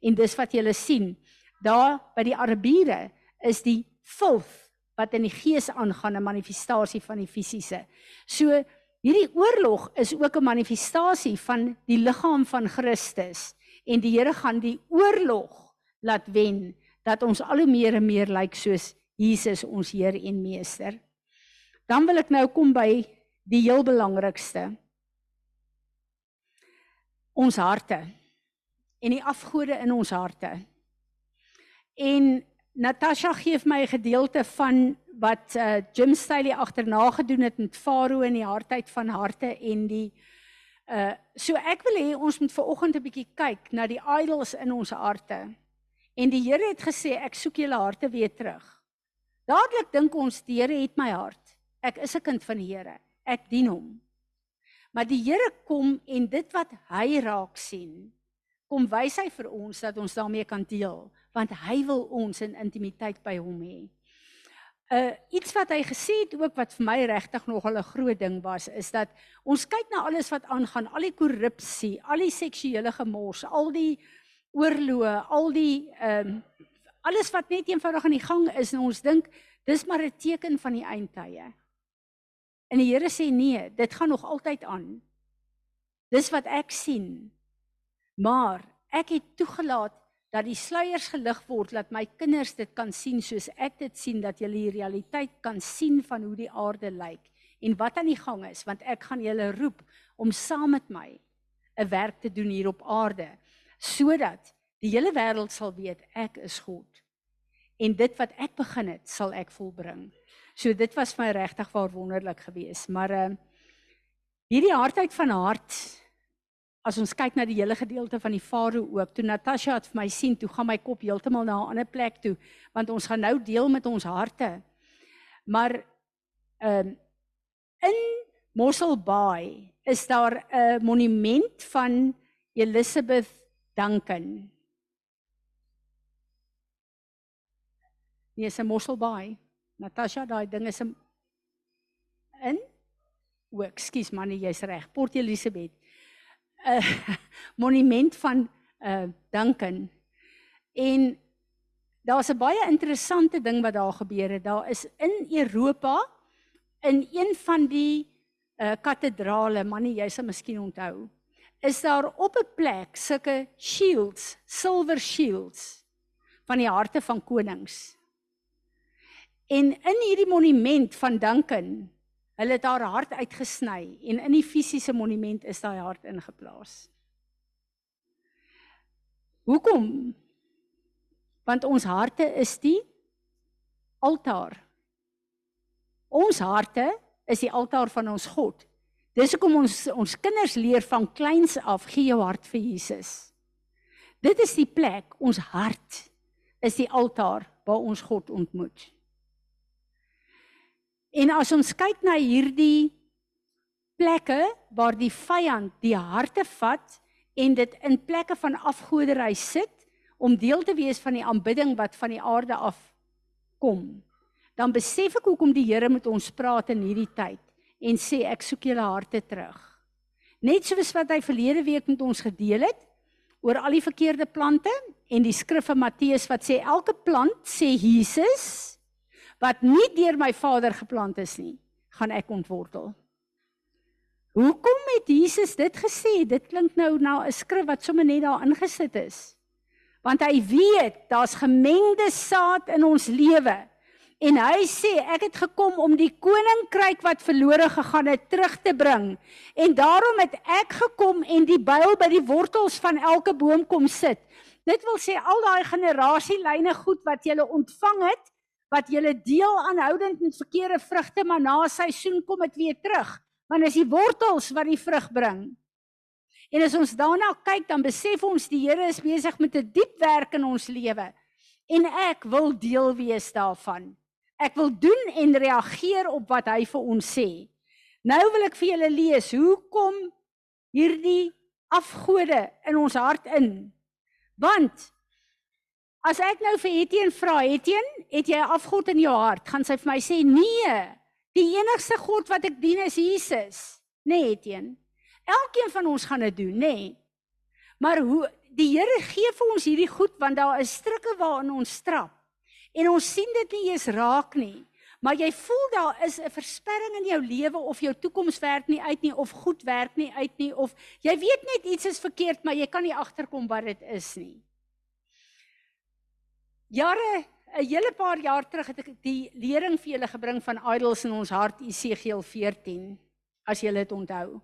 En dis wat jy sien. Daar by die Arabiere is die filth wat in die gees aangaan 'n manifestasie van die fisiese. So hierdie oorlog is ook 'n manifestasie van die liggaam van Christus en die Here gaan die oorlog laat wen dat ons al hoe meer en meer lyk soos Jesus ons Heer en Meester. Dan wil ek nou kom by die heel belangrikste. Ons harte en die afgode in ons harte. En Natasha gee vir my 'n gedeelte van wat uh, Jim Staley agterna gedoen het met Farao in die hartheid van harte en die uh so ek wil hê ons moet ver oggend 'n bietjie kyk na die idols in ons harte. En die Here het gesê ek soek julle harte weer terug. Dadelik dink ons die Here het my hart. Ek is 'n kind van die Here ek dien hom. Maar die Here kom en dit wat hy raak sien, kom wys hy vir ons dat ons daarmee kan deel, want hy wil ons in intimiteit by hom hê. Uh iets wat hy gesê het ook wat vir my regtig nogal 'n groot ding was, is dat ons kyk na alles wat aangaan, al die korrupsie, al die seksuele gemors, al die oorloë, al die ehm um, alles wat net eenvoudig aan die gang is en ons dink dis maar 'n teken van die eindtye. En die Here sê nee, dit gaan nog altyd aan. Dis wat ek sien. Maar ek het toegelaat dat die sluiers gelig word dat my kinders dit kan sien soos ek dit sien dat julle die realiteit kan sien van hoe die aarde lyk en wat aan die gang is want ek gaan julle roep om saam met my 'n werk te doen hier op aarde sodat die hele wêreld sal weet ek is God. En dit wat ek begin het, sal ek volbring. So dit was my regtig waar wonderlik geweest, maar uh, hierdie hartheid van hart as ons kyk na die hele gedeelte van die farao ook, toe Natasha het vir my sien, toe gaan my kop heeltemal na 'n ander plek toe, want ons gaan nou deel met ons harte. Maar ehm uh, in Mossel Bay is daar 'n monument van Elizabeth Duncan. Nee, is 'n Mossel Bay. Natasha, daai ding is in in O, ekskuus man, jy's reg. Port Elizabeth. 'n uh, Monument van uh Duncan. En daar's 'n baie interessante ding wat daar gebeur het. Daar is in Europa in een van die uh katedrale, man, jy sal miskien onthou, is daar op 'n plek sulke shields, silver shields van die harte van konings. En in hierdie monument van Duncan, hulle het haar hart uitgesny en in die fisiese monument is daai hart ingeplaas. Hoekom? Want ons harte is die altaar. Ons harte is die altaar van ons God. Dis hoekom ons ons kinders leer van kleins af gee jou hart vir Jesus. Dit is die plek, ons hart is die altaar waar ons God ontmoet. En as ons kyk na hierdie plekke waar die vyand die harte vat en dit in plekke van afgoderry sit om deel te wees van die aanbidding wat van die aarde af kom, dan besef ek hoekom die Here met ons praat in hierdie tyd en sê ek soek julle harte terug. Net soos wat hy verlede week met ons gedeel het oor al die verkeerde plante en die skrif van Matteus wat sê elke plant sê Jesus wat nie deur my Vader geplant is nie, gaan ek ontwortel. Hoekom het Jesus dit gesê? Dit klink nou na 'n skrif wat sommer net daar ingesit is. Want hy weet daar's gemengde saad in ons lewe. En hy sê ek het gekom om die koninkryk wat verlore gegaan het terug te bring. En daarom het ek gekom en die byl by die wortels van elke boom kom sit Dit wil sê al daai generasielyne goed wat jy ontvang het, wat jy deel aanhoudend met verkeerde vrugte, maar na seisoen kom dit weer terug. Want is die wortels wat die vrug bring. En as ons daarna kyk, dan besef ons die Here is besig met 'n diep werk in ons lewe. En ek wil deel wees daarvan. Ek wil doen en reageer op wat hy vir ons sê. Nou wil ek vir julle lees hoe kom hierdie afgode in ons hart in. Want As ek nou vir Etienne vra, Etienne, het jy 'n afgod in jou hart? Gaan sy vir my sê, "Nee, die enigste God wat ek dien is Jesus." Nee, Etienne. Elkeen van ons gaan dit doen, nê? Nee. Maar hoe die Here gee vir ons hierdie goed want daar is strikke waarin ons strap. En ons sien dit nie eens raak nie. Maar jy voel daar is 'n versperring in jou lewe of jou toekoms werk nie uit nie of goed werk nie uit nie of jy weet net iets is verkeerd maar jy kan nie agterkom wat dit is nie jare 'n hele paar jaar terug het ek die lering vir julle gebring van idols in ons hart Esegiel 14 as julle dit onthou.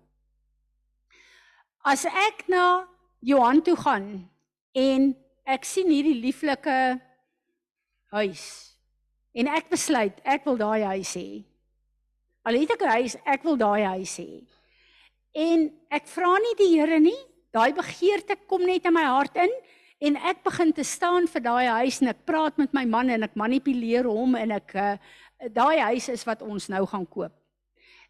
As ek na Johan toe gaan en ek sien hierdie lieflike huis en ek besluit ek wil daai huis hê. Al het ek 'n huis, ek wil daai huis hê. En ek vra nie die Here nie, daai begeerte kom net in my hart in en ek begin te staan vir daai huis en ek praat met my man en ek manipuleer hom en ek uh, daai huis is wat ons nou gaan koop.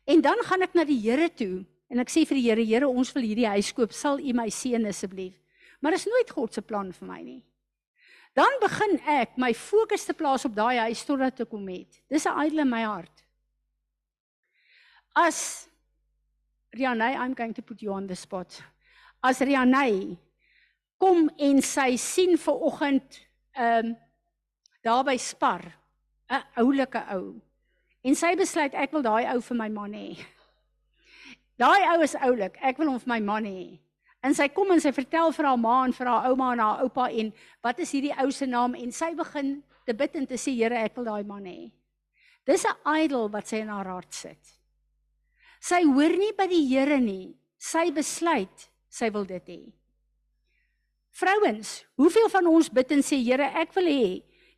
En dan gaan ek na die Here toe en ek sê vir die Here, Here, ons wil hierdie huis koop, sal U my seën asseblief. Maar dit is nooit God se plan vir my nie. Dan begin ek my fokus te plaas op daai huis totdat ek kom het. Dis 'n idol in my hart. As Rianey, I'm going to put you on the spot. As Rianey kom en sy sien ver oggend ehm um, daar by Spar 'n oulike ou. En sy besluit ek wil daai ou vir my man hê. Daai ou is oulik, ek wil hom vir my man hê. En sy kom en sy vertel vir haar ma en vir haar ouma en haar oupa en wat is hierdie ou se naam en sy begin te bid en te sê Here, ek wil daai man hê. Dis 'n idol wat sy in haar hart sit. Sy hoor nie by die Here nie. Sy besluit sy wil dit hê. Vrouens, hoeveel van ons bid en sê Here, ek wil hê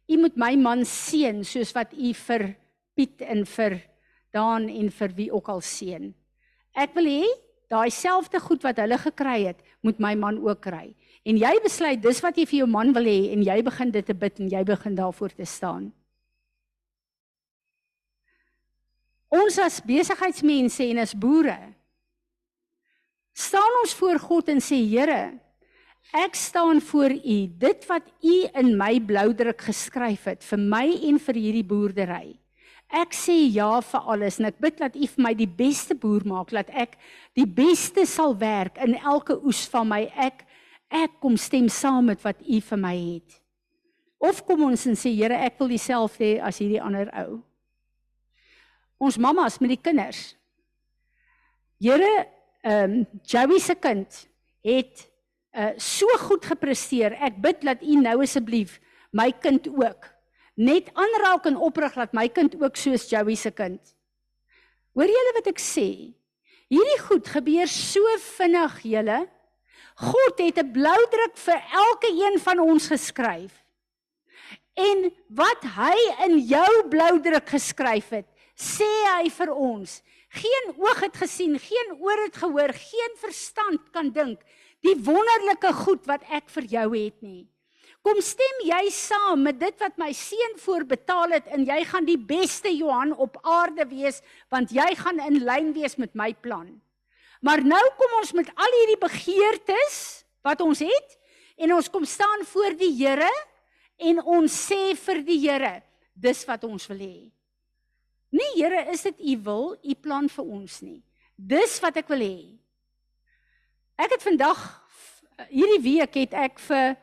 U moet my man seën soos wat U vir Piet en vir Daan en vir wie ook al seën. Ek wil hê daai selfde goed wat hulle gekry het, moet my man ook kry. En jy besluit dis wat jy vir jou man wil hê en jy begin dit te bid en jy begin daarvoor te staan. Ons as besigheidsmense en as boere staan ons voor God en sê Here, Ek staan voor u, dit wat u in my bloudruk geskryf het vir my en vir hierdie boerdery. Ek sê ja vir alles en ek bid dat u vir my die beste boer maak, dat ek die beste sal werk in elke oes van my. Ek ek kom stem saam met wat u vir my het. Of kom ons en sê Here, ek wil dieselfde hê as hierdie ander ou. Ons mammas met die kinders. Here, ehm um, Joey se kind het uh so goed gepresteer. Ek bid dat U nou asseblief my kind ook net aanraak en oprig dat my kind ook soos Joey se kind. Hoor julle wat ek sê? Hierdie goed gebeur so vinnig, julle. God het 'n blou druk vir elke een van ons geskryf. En wat hy in jou blou druk geskryf het, sê hy vir ons. Geen oog het gesien, geen oor het gehoor, geen verstand kan dink die wonderlike goed wat ek vir jou het nie. Kom stem jy saam met dit wat my seun voorbetaal het en jy gaan die beste Johan op aarde wees want jy gaan in lyn wees met my plan. Maar nou kom ons met al hierdie begeertes wat ons het en ons kom staan voor die Here en ons sê vir die Here dis wat ons wil hê. Nee Here, is dit u wil, u plan vir ons nie. Dis wat ek wil hê. Ek het vandag hierdie week het ek vir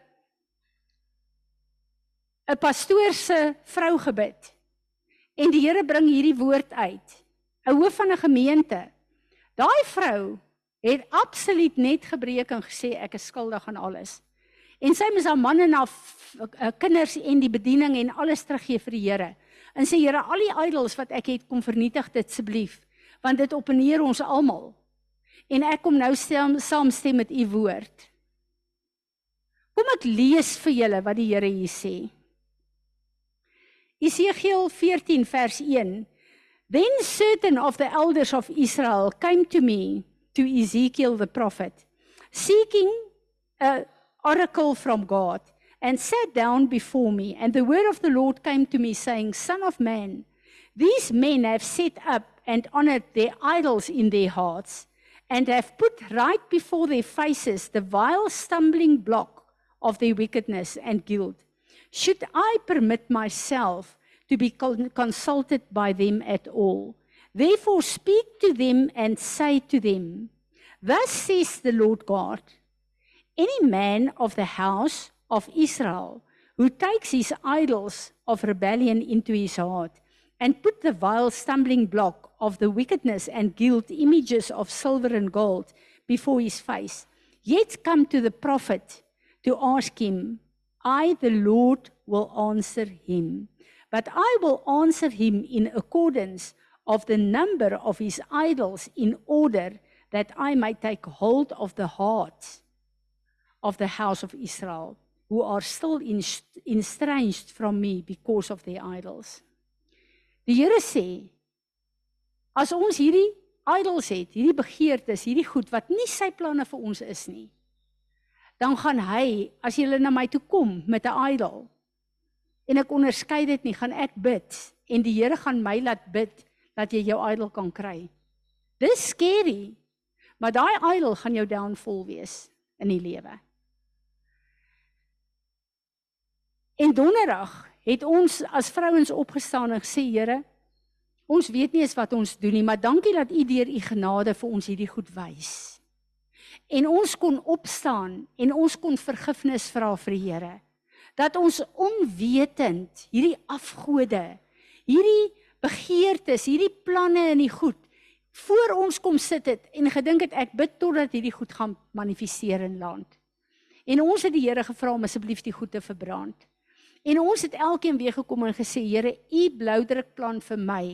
'n pastoor se vrou gebid. En die Here bring hierdie woord uit. 'n Hoof van 'n gemeente. Daai vrou het absoluut net gebreek en gesê ek is skuldig aan alles. En sy moes haar man en haar eh, kinders en die bediening en alles teruggee vir die Here. En sê Here, al die idols wat ek het, kom vernietig dit asseblief, want dit opneer ons almal en ek kom nou saam saamstem met u woord. Kom ek lees vir julle wat die Here hier sê. Esegiel 14 vers 1 Then certain of the elders of Israel came to me to Ezekiel the prophet seeking a oracle from God and sat down before me and the word of the Lord came to me saying son of man these men have set up and honored their idols in their hearts and have put right before their faces the vile stumbling block of their wickedness and guilt should I permit myself to be consulted by them at all. Therefore, speak to them and say to them, Thus says the Lord God Any man of the house of Israel who takes his idols of rebellion into his heart and put the vile stumbling block of the wickedness and guilt images of silver and gold before his face, yet come to the prophet to ask him, I, the Lord, will answer him. But I will answer him in accordance of the number of his idols in order that I may take hold of the heart of the house of Israel who are still estranged from me because of their idols. Die Here sê as ons hierdie idols het, hierdie begeertes, hierdie goed wat nie sy planne vir ons is nie, dan gaan hy as jy na my toe kom met 'n idol, en ek onderskei dit nie, gaan ek bid en die Here gaan my laat bid dat jy jou idol kan kry. Dis scary. Maar daai idol gaan jou downfall wees in die lewe. En donderdag het ons as vrouens opgestaan en gesê Here, ons weet nie eens wat ons doen nie, maar dankie dat U deur U genade vir ons hierdie goed wys. En ons kon opstaan en ons kon vergifnis vra vir die Here dat ons onwetend hierdie afgode, hierdie begeertes, hierdie planne in die goed voor ons kom sit het en gedink het ek bid totdat hierdie goed gaan manifesteer in land. En ons het die Here gevra om asseblief die goed te verbrand. En ons het elkeen weer gekom en gesê Here, u bloudrukplan vir my,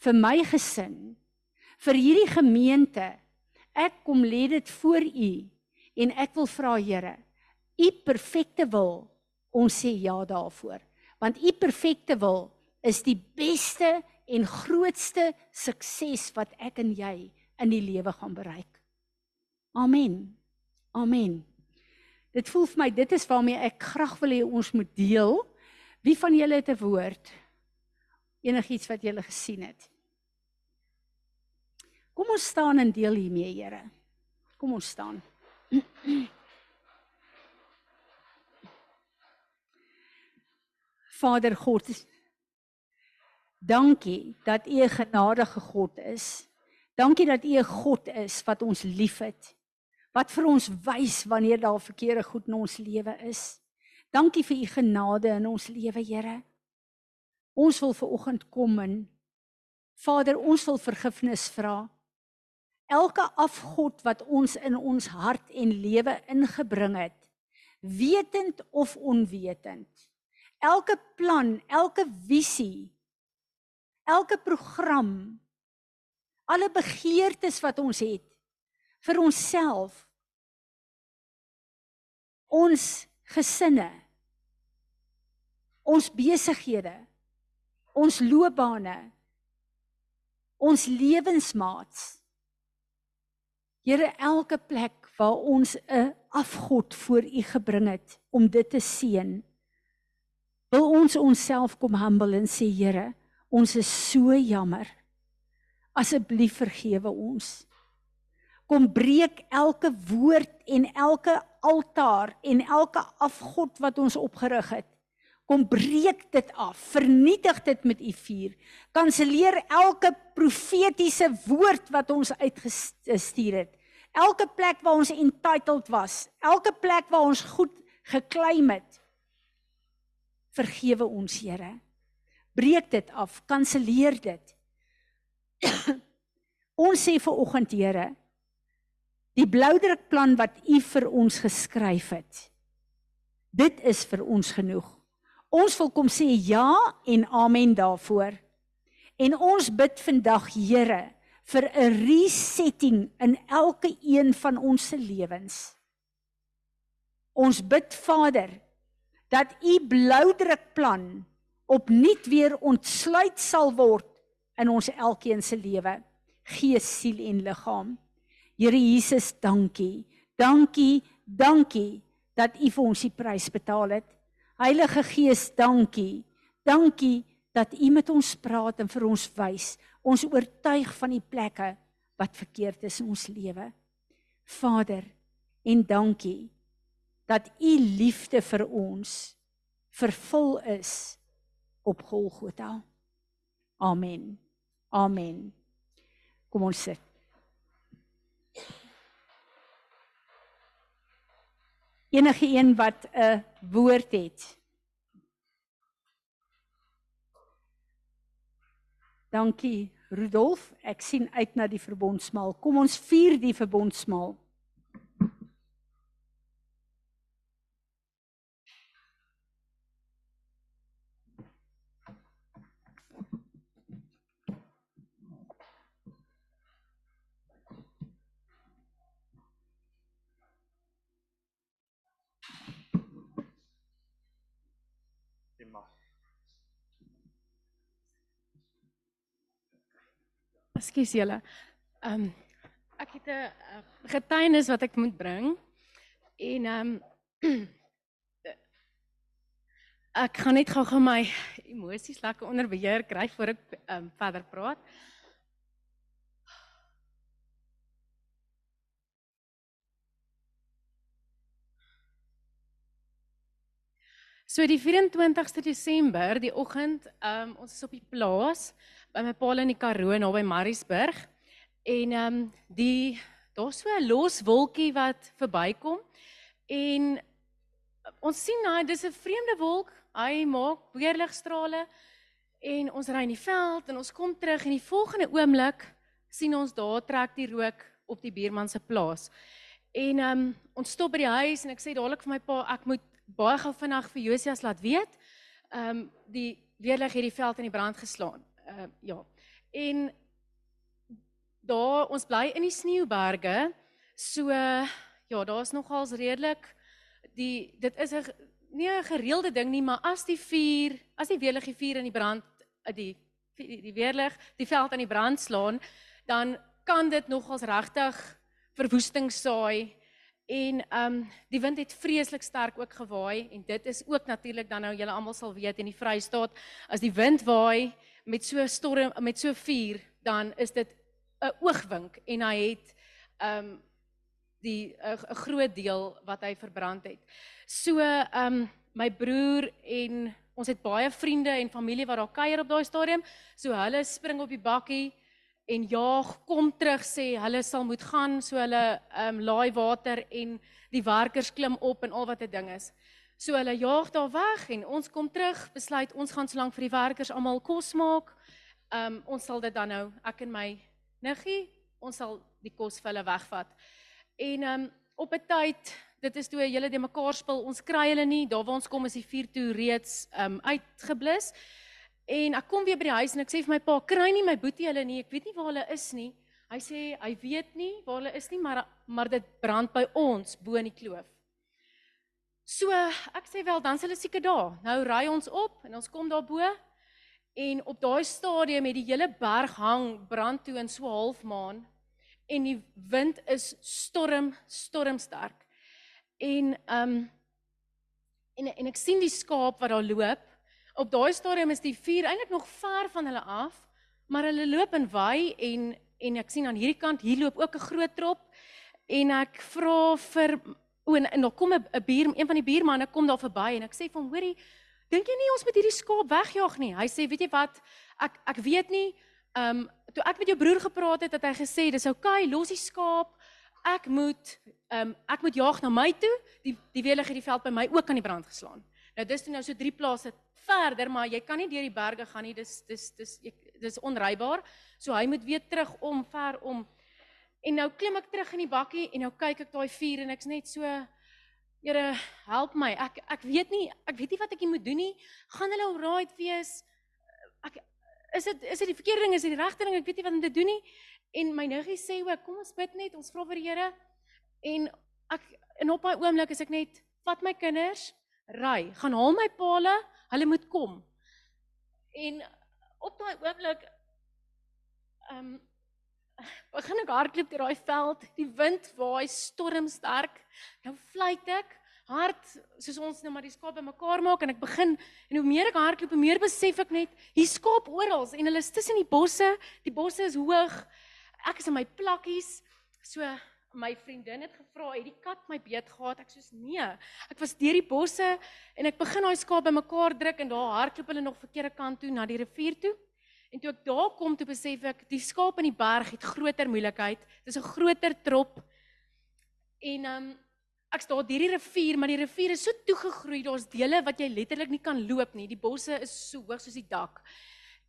vir my gesin, vir hierdie gemeente, ek kom lê dit voor u en ek wil vra Here, u perfekte wil Ons sê ja daarvoor. Want u perfekte wil is die beste en grootste sukses wat ek en jy in die lewe gaan bereik. Amen. Amen. Dit voel vir my dit is waarmee ek graag wil hê ons moet deel. Wie van julle het 'n woord? Enigiets wat julle gesien het? Kom ons staan en deel hiermee, Here. Kom ons staan. Vader God. Dankie dat U 'n genadige God is. Dankie dat U 'n God is wat ons liefhet. Wat vir ons wys wanneer daar verkeerde goed in ons lewe is. Dankie vir U genade in ons lewe, Here. Ons wil ver oggend kom en Vader, ons wil vergifnis vra. Elke afgod wat ons in ons hart en lewe ingebring het, wetend of onwetend elke plan, elke visie, elke program, alle begeertes wat ons het vir onsself, ons gesinne, ons besighede, ons loopbane, ons lewensmaats. Here elke plek waar ons 'n afgod voor U gebring het om dit te seën wil ons onsself kom humble en sê Here, ons is so jammer. Asseblief vergewe ons. Kom breek elke woord en elke altaar en elke afgod wat ons opgerig het. Kom breek dit af. Vernietig dit met u vuur. Kanselleer elke profetiese woord wat ons uitgestuur het. Elke plek waar ons entitled was, elke plek waar ons goed geklaim het vergewe ons Here. Breek dit af, kanselleer dit. ons sê vir oggend Here, die bloudrukplan wat U vir ons geskryf het. Dit is vir ons genoeg. Ons wil kom sê ja en amen daarvoor. En ons bid vandag Here vir 'n resetting in elke een van ons se lewens. Ons bid Vader dat u bloudrukplan opnuut weer ontsluit sal word in ons elkeen se lewe, gees, siel en liggaam. Here Jesus, dankie. Dankie, dankie dat u vir ons die prys betaal het. Heilige Gees, dankie. Dankie dat u met ons praat en vir ons wys. Ons oortuig van die plekke wat verkeerd is in ons lewe. Vader, en dankie dat u liefde vir ons vervul is op Golgotha. Amen. Amen. Kom ons sit. Enige een wat 'n woord het. Dankie Rudolf, ek sien uit na die verbondsmaal. Kom ons vier die verbondsmaal. Ekskuus julle. Ehm um, ek het 'n uh, getuienis wat ek moet bring. En ehm um, ek gaan net gou-gou my emosies lekker onder beheer kry voor ek ehm um, verder praat. So die 24ste Desember, die oggend, ehm um, ons is op die plaas by my paal in die Karoo naby Mariesburg. En ehm um, die daar's so 'n los wolkie wat verbykom en ons sien nou dis 'n vreemde wolk. Hy maak weerligstrale en ons ry in die veld en ons kom terug en die volgende oomblik sien ons daar trek die rook op die buurman se plaas. En ehm um, ons stop by die huis en ek sê dadelik vir my pa ek moet baie gou vinnig vir Josias laat weet. Ehm um, die weerlig het die veld in die brand geslaan uh ja. En daar ons bly in die sneeuberge. So ja, daar's nogals redelik die dit is 'n nie 'n gereelde ding nie, maar as die vuur, as die weerlig die vuur in die brand eh, die die, die weerlig die veld aan die brand slaan, dan kan dit nogals regtig verwoesting saai. En ehm um, die wind het vreeslik sterk ook gewaai en dit is ook natuurlik dan nou julle almal sal weet in die Vrystaat as die wind waai, met so storm met so vuur, dan is dit 'n oogwink en hy het um die 'n groot deel wat hy verbrand het. So um my broer en ons het baie vriende en familie wat daar kuier op daai stadium. So hulle spring op die bakkie en jaag kom terug sê hulle sal moet gaan so hulle um laai water en die werkers klim op en al wat 'n ding is. So hulle jaag daar weg en ons kom terug, besluit ons gaan solank vir die werkers almal kos maak. Um ons sal dit dan nou, ek en my niggie, ons sal die kos vir hulle wegvat. En um op 'n tyd, dit is toe 'n hele de mekaar spil, ons kry hulle nie, daar waar ons kom is die vuur toe reeds um uitgeblus. En ek kom weer by die huis en ek sê vir my pa, kry nie my boetie hulle nie, ek weet nie waar hulle is nie. Hy sê hy weet nie waar hulle is nie, maar maar dit brand by ons bo in die kloof. So ek sê wel dan sal hulle seker daar. Nou ry ons op en ons kom daar bo en op daai stadium het die hele berg hang brand toe in so halfmaan en die wind is storm stormsterk. En ehm um, en en ek sien die skaap wat daar loop. Op daai stadium is die vuur eintlik nog ver van hulle af, maar hulle loop en waai en en ek sien aan hierdie kant hier loop ook 'n groot trop en ek vra vir O en, en dan kom 'n buur, een van die buurmanne kom daar verby en ek sê vir hom, hoorie, dink jy nie ons moet hierdie skaap wegjaag nie? Hy sê, weet jy wat? Ek ek weet nie. Ehm um, toe ek met jou broer gepraat het, het hy gesê dis oukei, okay, los die skaap. Ek moet ehm um, ek moet jaag na my toe. Die die weerlig het die veld by my ook aan die brand geslaan. Nou dis toe nou so drie plase verder, maar jy kan nie deur die berge gaan nie. Dis dis dis ek, dis onrybaar. So hy moet weer terug om ver om En nou klim ek terug in die bakkie en nou kyk ek daai vuur en ek's net so Here, help my. Ek ek weet nie, ek weet nie wat ek moet doen nie. Gaan hulle alright wees? Ek is dit is dit die verkeerde ding, is dit die regte ding? Ek weet nie wat om te doen nie. En my niggie sê ook, kom ons bid net, ons vra vir die Here. En ek en op daai oomblik is ek net vat my kinders, ry, gaan haal my paal, hulle moet kom. En op daai oomblik ehm um, begin ek hardloop deur daai veld, die wind waai stormsterk. Nou fluit ek hard soos ons nou maar die skaap bymekaar maak en ek begin en hoe meer ek hardloop, hoe meer besef ek net hier skaap oral en hulle is tussen die bosse. Die bosse is hoog. Ek is in my plakkies. So my vriendin het gevra, "Het die kat my beet gehad?" Ek soos, "Nee." Ek was deur die bosse en ek begin daai skaap bymekaar druk en daar hardloop hulle nog verkeerde kant toe na die rivier toe. En toe ek daar kom, toe besef ek die skaap in die berg het groter moeilikheid. Dis 'n groter trop. En ehm um, ek staan deur die rivier, maar die rivier is so toegegroei, daar's dele wat jy letterlik nie kan loop nie. Die bosse is so hoog soos die dak.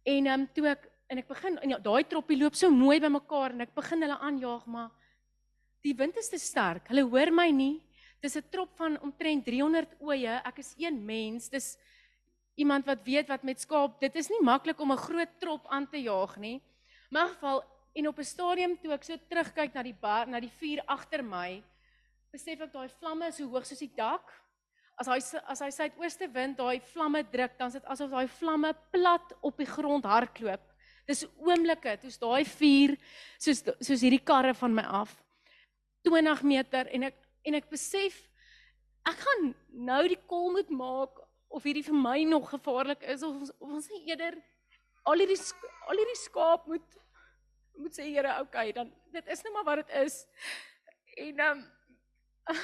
En ehm um, toe ek en ek begin en ja, daai troppie loop so mooi bymekaar en ek begin hulle aanjaag, maar die wind is te sterk. Hulle hoor my nie. Dis 'n trop van omtrent 300 oeye. Ek is een mens. Dis iemand wat weet wat met skaap, dit is nie maklik om 'n groot trop aan te jaag nie. 'n geval en op 'n stadium toe ek so terugkyk na die bar, na die vuur agter my, besef ek daai vlamme is so hoog soos die dak. As hy as hy suidooste wind daai vlamme druk, dan is dit asof daai vlamme plat op die grond hardloop. Dis oomblikke, toe's daai vuur soos soos hierdie karre van my af 20 meter en ek en ek besef ek gaan nou die kol moet maak of hierdie vir my nog gevaarlik is of ons of ons nie eerder al hierdie al hierdie skaap moet moet sê Here, okay, dan dit is net maar wat dit is. En ehm um,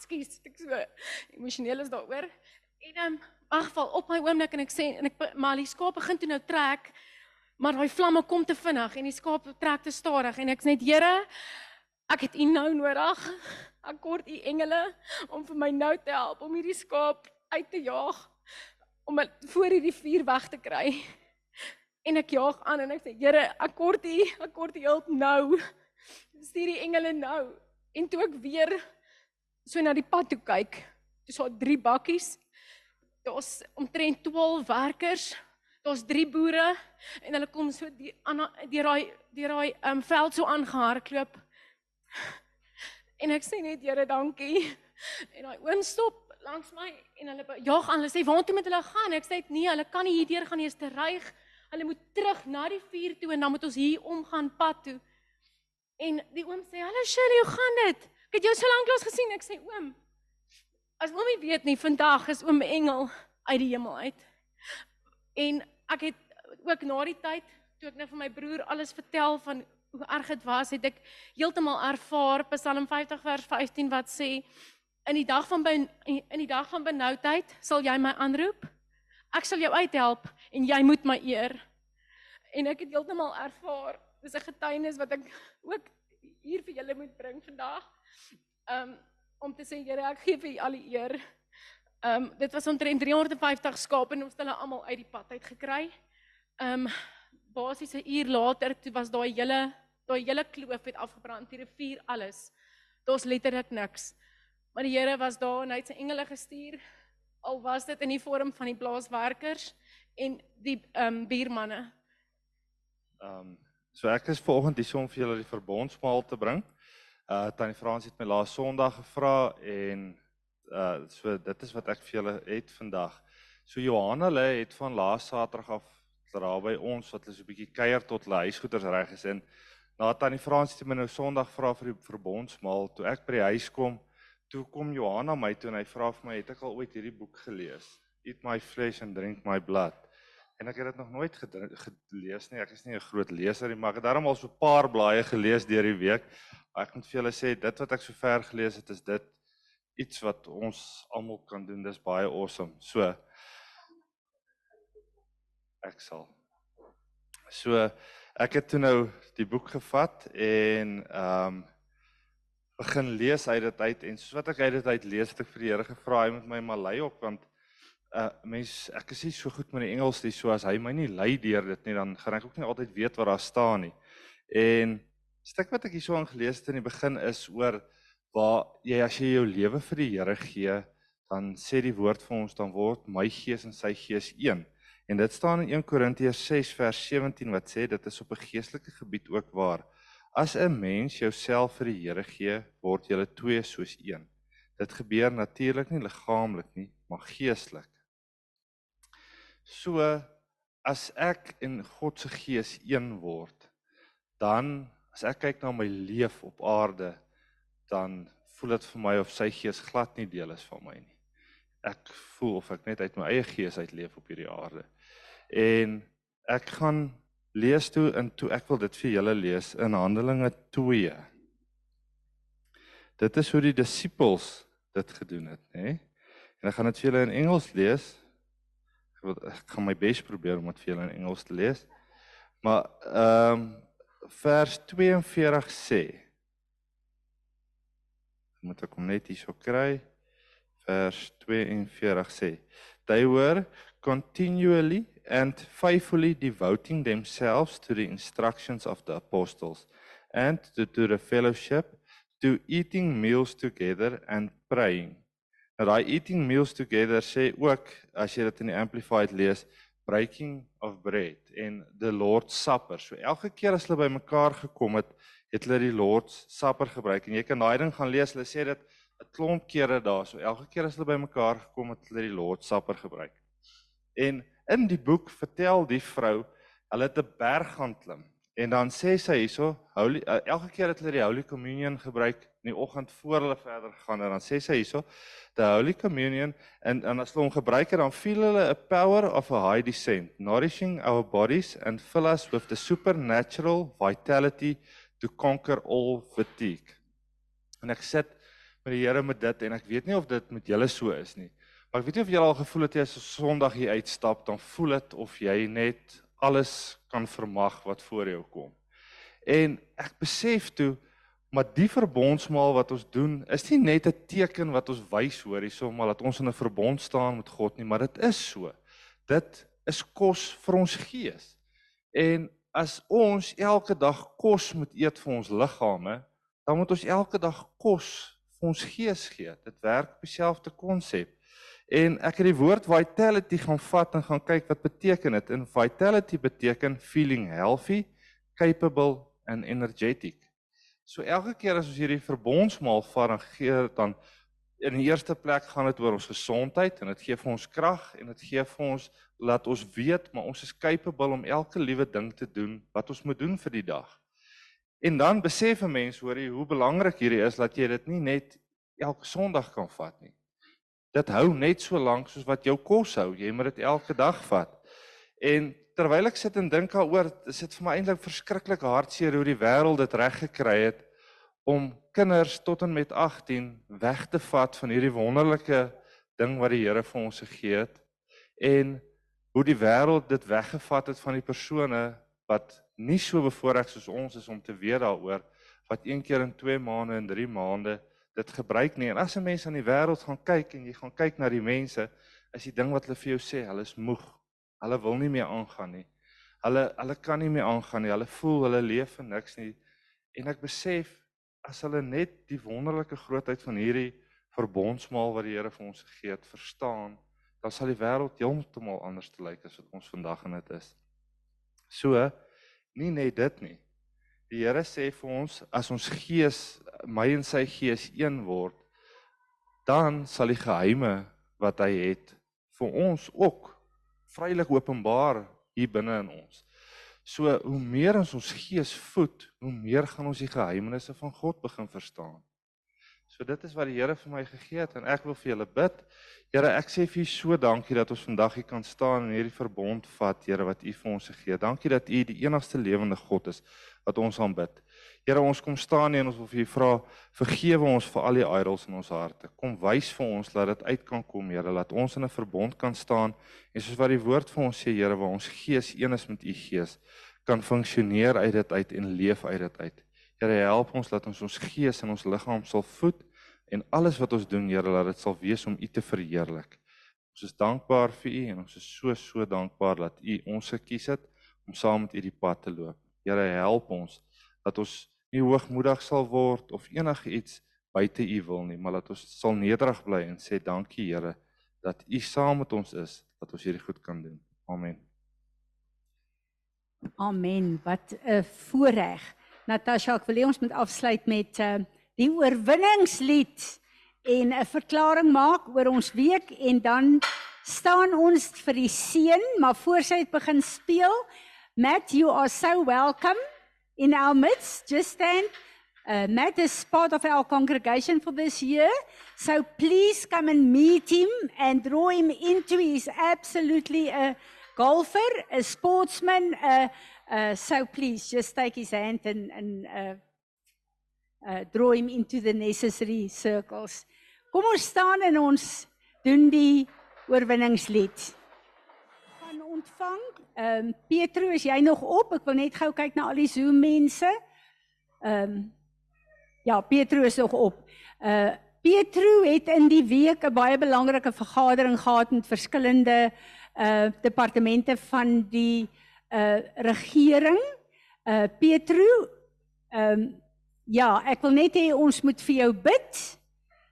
Skus, ek so emosioneel is daaroor. En ehm um, agval op my oomblik en ek sê en ek maar die skaap begin toe nou trek, maar daai vlamme kom te vinnig en die skaap trek te stadig en ek sê net Here, ek het U nou nodig. Ek kort u engele om vir my nou te help om hierdie skaap uit te jaag om dit voor hierdie vuur weg te kry. En ek jaag aan en ek sê Here, ek kort u, ek kort u hulp nou. Stuur die engele nou. En toe ek weer so na die pad toe kyk, dis daar drie bakkies. Daar's omtrent 12 werkers. Daar's drie boere en hulle kom so die deur daai deur daai um, veld so aangehardloop. En ek sê net Here, dankie. En daai oom stop langs my en hulle jaag aan. Hulle sê, "Waar toe moet hulle gaan?" Ek sê, "Nee, hulle kan nie hierdeur gaan nie, is te ruig. Hulle moet terug na die vuur toe en dan moet ons hier omgaan pad toe." En die oom sê, "Hallo Shirley, hoe gaan dit? Ek het jou so lank lank gesien." Ek sê, "Oom, as oomie weet nie, vandag is oom Engel uit die hemel uit." En ek het ook na die tyd toe ek net vir my broer alles vertel van hoe erg dit was, het ek heeltemal ervaar Psalm 50 vers 15 wat sê in die dag van in die dag van benoudheid sal jy my aanroep. Ek sal jou uithelp en jy moet my eer. En ek het heeltemal ervaar, dis 'n getuienis wat ek ook hier vir julle moet bring vandag. Um om te sê Here, ek gee vir u al die eer. Um dit was omtrent 350 skape en ons het hulle almal uit die pad uit gekry. Um basies 'n uur later toe was daai hele daai hele kloof het afgebrand, die rivier alles. Daar's letterlik niks. Maar die Here was daar en hy het sy engele gestuur. Al was dit in die vorm van die plaaswerkers en die ehm um, buurmanne. Ehm um, so ek is vanoggend hier om vir julle die verbondsmaal te bring. Uh Tannie Frans het my laas Sondag gevra en uh so dit is wat ek vir julle het vandag. So Johanna hulle het van laas Saterdag af daar by ons wat hulle so 'n bietjie kuier tot hulle huisgoeders reg is. En na tannie Frans het my nou Sondag vra vir die verbondsmaal. Toe ek by die huis kom toe kom Johanna my toe en hy vra vir my het ek al ooit hierdie boek gelees? Eat my flesh and drink my blood. En ek het dit nog nooit gelees nie. Ek is nie 'n groot leser nie maar ek het daarom al so 'n paar blaaie gelees deur die week. Ek moet vir julle sê dit wat ek sover gelees het is dit iets wat ons almal kan doen. Dis baie awesome. So ek sal. So ek het toe nou die boek gevat en ehm um, begin lees uit dit uit en soos wat ek uit dit uit lees het ek vir die Here gevra hy moet my maar lei op want uh mens ek is nie so goed met die Engels nie so as hy my nie lei deur dit nie dan gaan ek ook nie altyd weet wat daar staan nie. En stuk wat ek hierso aan gelees het in die begin is oor waar jy as jy jou lewe vir die Here gee dan sê die woord vir ons dan word my gees en sy gees een. En dit staan in 1 Korintiërs 6 vers 17 wat sê dit is op 'n geestelike gebied ook waar as 'n mens jouself vir die Here gee, word julle twee soos een. Dit gebeur natuurlik nie liggaamlik nie, maar geestelik. So as ek en God se gees een word, dan as ek kyk na my leef op aarde, dan voel dit vir my of sy gees glad nie deel is van my nie. Ek voel of ek net uit my eie gees uitleef op hierdie aarde. En ek gaan lees toe in toe ek wil dit vir julle lees in Handelinge 2. Dit is hoe die disippels dit gedoen het, nê? En ek gaan dit vir julle in Engels lees. Ek wil ek gaan my bes probeer om dit vir julle in Engels te lees. Maar ehm um, vers 42 sê moet ek hom net hierso kry. Vers 42 sê: They were continually and faithfully devoting themselves to the instructions of the apostles and to, to the fellowship, to eating meals together and praying. Nou daai eating meals together sê ook as jy dit in die amplified lees, breaking of bread en the Lord's supper. So elke keer as hulle bymekaar gekom het, het hulle die Lord's Supper gebruik en jy kan daai ding gaan lees. Hulle sê dit 'n klomp kere daar. So elke keer as hulle bymekaar gekom het, hulle die Lord's Supper gebruik. En in die boek vertel die vrou hulle het 'n berg gaan klim. En dan sê sy hierso, holy uh, elke keer het hulle die Holy Communion gebruik in die oggend voor hulle verder gegaan en dan sê sy hierso, the Holy Communion en en as hulle hom gebruik het dan feel hulle a power of a high descent, nourishing our bodies and fill us with the supernatural vitality to conquer all fatigue. En ek sit met die Here met dit en ek weet nie of dit met julle so is nie. Maar ek weet nie of julle al gevoel het jy as 'n Sondag hier uitstap, dan voel dit of jy net alles kan vermag wat voor jou kom. En ek besef toe maar die verbondsmaal wat ons doen is nie net 'n teken wat ons wys hoor hierso maar dat ons in 'n verbond staan met God nie, maar dit is so. Dit is kos vir ons gees. En as ons elke dag kos moet eet vir ons liggame, dan moet ons elke dag kos vir ons gees gee. Dit werk op dieselfde konsep. En ek het die woord vitality gaan vat en gaan kyk wat beteken dit. En vitality beteken feeling healthy, capable and energetic. So elke keer as ons hierdie verbondsmaal vat en gee dan in die eerste plek gaan dit oor ons gesondheid en dit gee vir ons krag en dit gee vir ons laat ons weet maar ons is capable om elke liewe ding te doen wat ons moet doen vir die dag. En dan besef 'n mens hoor jy hoe belangrik hierdie is dat jy dit nie net elke Sondag kan vat nie. Dit hou net so lank soos wat jou kos hou. Jy moet dit elke dag vat. En terwyl ek sit en dink daaroor, is dit vir my eintlik verskriklik hartseer hoe die wêreld dit reg gekry het om kinders tot en met 18 weg te vat van hierdie wonderlike ding wat die Here vir ons gegee het en hoe die wêreld dit weggevat het van die persone wat nie so bevoorreg soos ons is om te weet daaroor wat een keer in 2 maande en 3 maande dit gebruik nie. En as 'n mens aan die wêreld gaan kyk en jy gaan kyk na die mense is die ding wat hulle vir jou sê hulle is moeg. Hulle wil nie meer aangaan nie. Hulle hulle kan nie meer aangaan nie. Hulle voel hulle leef vir niks nie. En ek besef as hulle net die wonderlike grootheid van hierdie verbondsmaal wat die Here vir ons gegee het verstaan, dan sal die wêreld heeltemal anders te lyk as wat ons vandag in dit is. So, nie net dit nie. Die Here sê vir ons as ons gees, my en sy gees een word, dan sal die geheime wat hy het vir ons ook vrylik openbaar hier binne in ons. So hoe meer ons ons gees voed, hoe meer gaan ons die geheimenisse van God begin verstaan. So dit is wat die Here vir my gegee het en ek wil vir julle bid. Here, ek sê vir U so dankie dat ons vandag hier kan staan en hierdie verbond vat, Here, wat U vir ons gegee het. Dankie dat U die enigste lewende God is wat ons aanbid. Here, ons kom staan hier en ons wil vir U vra, vergewe ons vir al die idols in ons harte. Kom wys vir ons dat dit uit kan kom, Here, dat ons in 'n verbond kan staan en soos wat die woord vir ons sê, Here, waar ons gees een is met U gees, kan funksioneer uit dit uit en leef uit dit uit. Here, help ons dat ons ons gees en ons liggaam sal voed en alles wat ons doen, Here, laat dit sal wees om U te verheerlik. Ons is dankbaar vir U en ons is so so dankbaar dat U ons gekies het om saam met U die pad te loop. Here, help ons dat ons nie hoogmoedig sal word of enigiets buite U wil nie, maar dat ons sal nederig bly en sê dankie, Here, dat U saam met ons is, dat ons hierdie goed kan doen. Amen. Amen. Wat 'n voorreg. Natasha, ek wil hê ons moet afsluit met uh die oorwinningslied en 'n verklaring maak oor ons week en dan staan ons vir die seën, maar voor sy het begin speel, Matt, you are so welcome in our midst. Just stand. Uh, Matt is part of our congregation for this year. So please come and meet him and draw him into. He's absolutely a golfer, a sportsman. Uh, uh, so please just take his hand and, and uh, uh, draw him into the necessary circles. Kom ons staan en ons doen die oorwinningslied. Ontvang. Ehm um, Petro, is jy nog op? Ek wil net gou kyk na al die Zoom mense. Ehm um, Ja, Petro is nog op. Uh Petro het in die week 'n baie belangrike vergadering gehad met verskillende uh departemente van die uh regering. Uh Petro, ehm um, ja, ek wil net hê ons moet vir jou bid.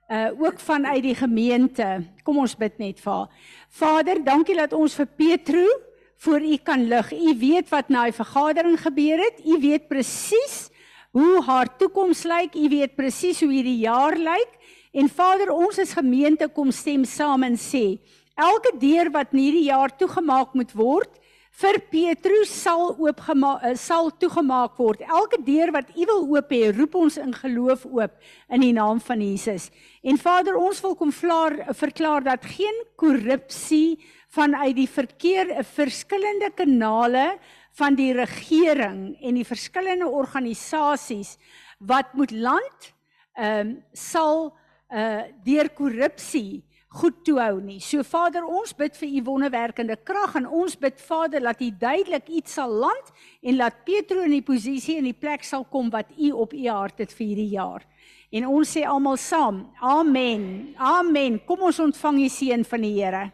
Uh ook vanuit die gemeente. Kom ons bid net vir haar. Vader, dankie dat ons vir Petro voor U kan lig. U weet wat na die vergadering gebeur het. U weet presies hoe haar toekoms lyk. U weet presies hoe hierdie jaar lyk. En Vader, ons as gemeente kom stem saam en sê, elke deur wat in hierdie jaar toegemaak moet word, vir Petrus sal oopgemaak eh, sal toegemaak word. Elke deur wat U wil oop hê, roep ons in geloof oop in die naam van Jesus. En Vader, ons wil kom vlaar, verklaar dat geen korrupsie vanuit die verkeer verskillende kanale van die regering en die verskillende organisasies wat moet land ehm um, sal uh deur korrupsie goed toe hou nie. So Vader, ons bid vir u wonderwerkende krag en ons bid Vader dat u duidelik iets sal land en laat Petro in die posisie en die plek sal kom wat u op u hart het vir hierdie jaar. En ons sê almal saam, amen. Amen. Kom ons ontvang die seën van die Here.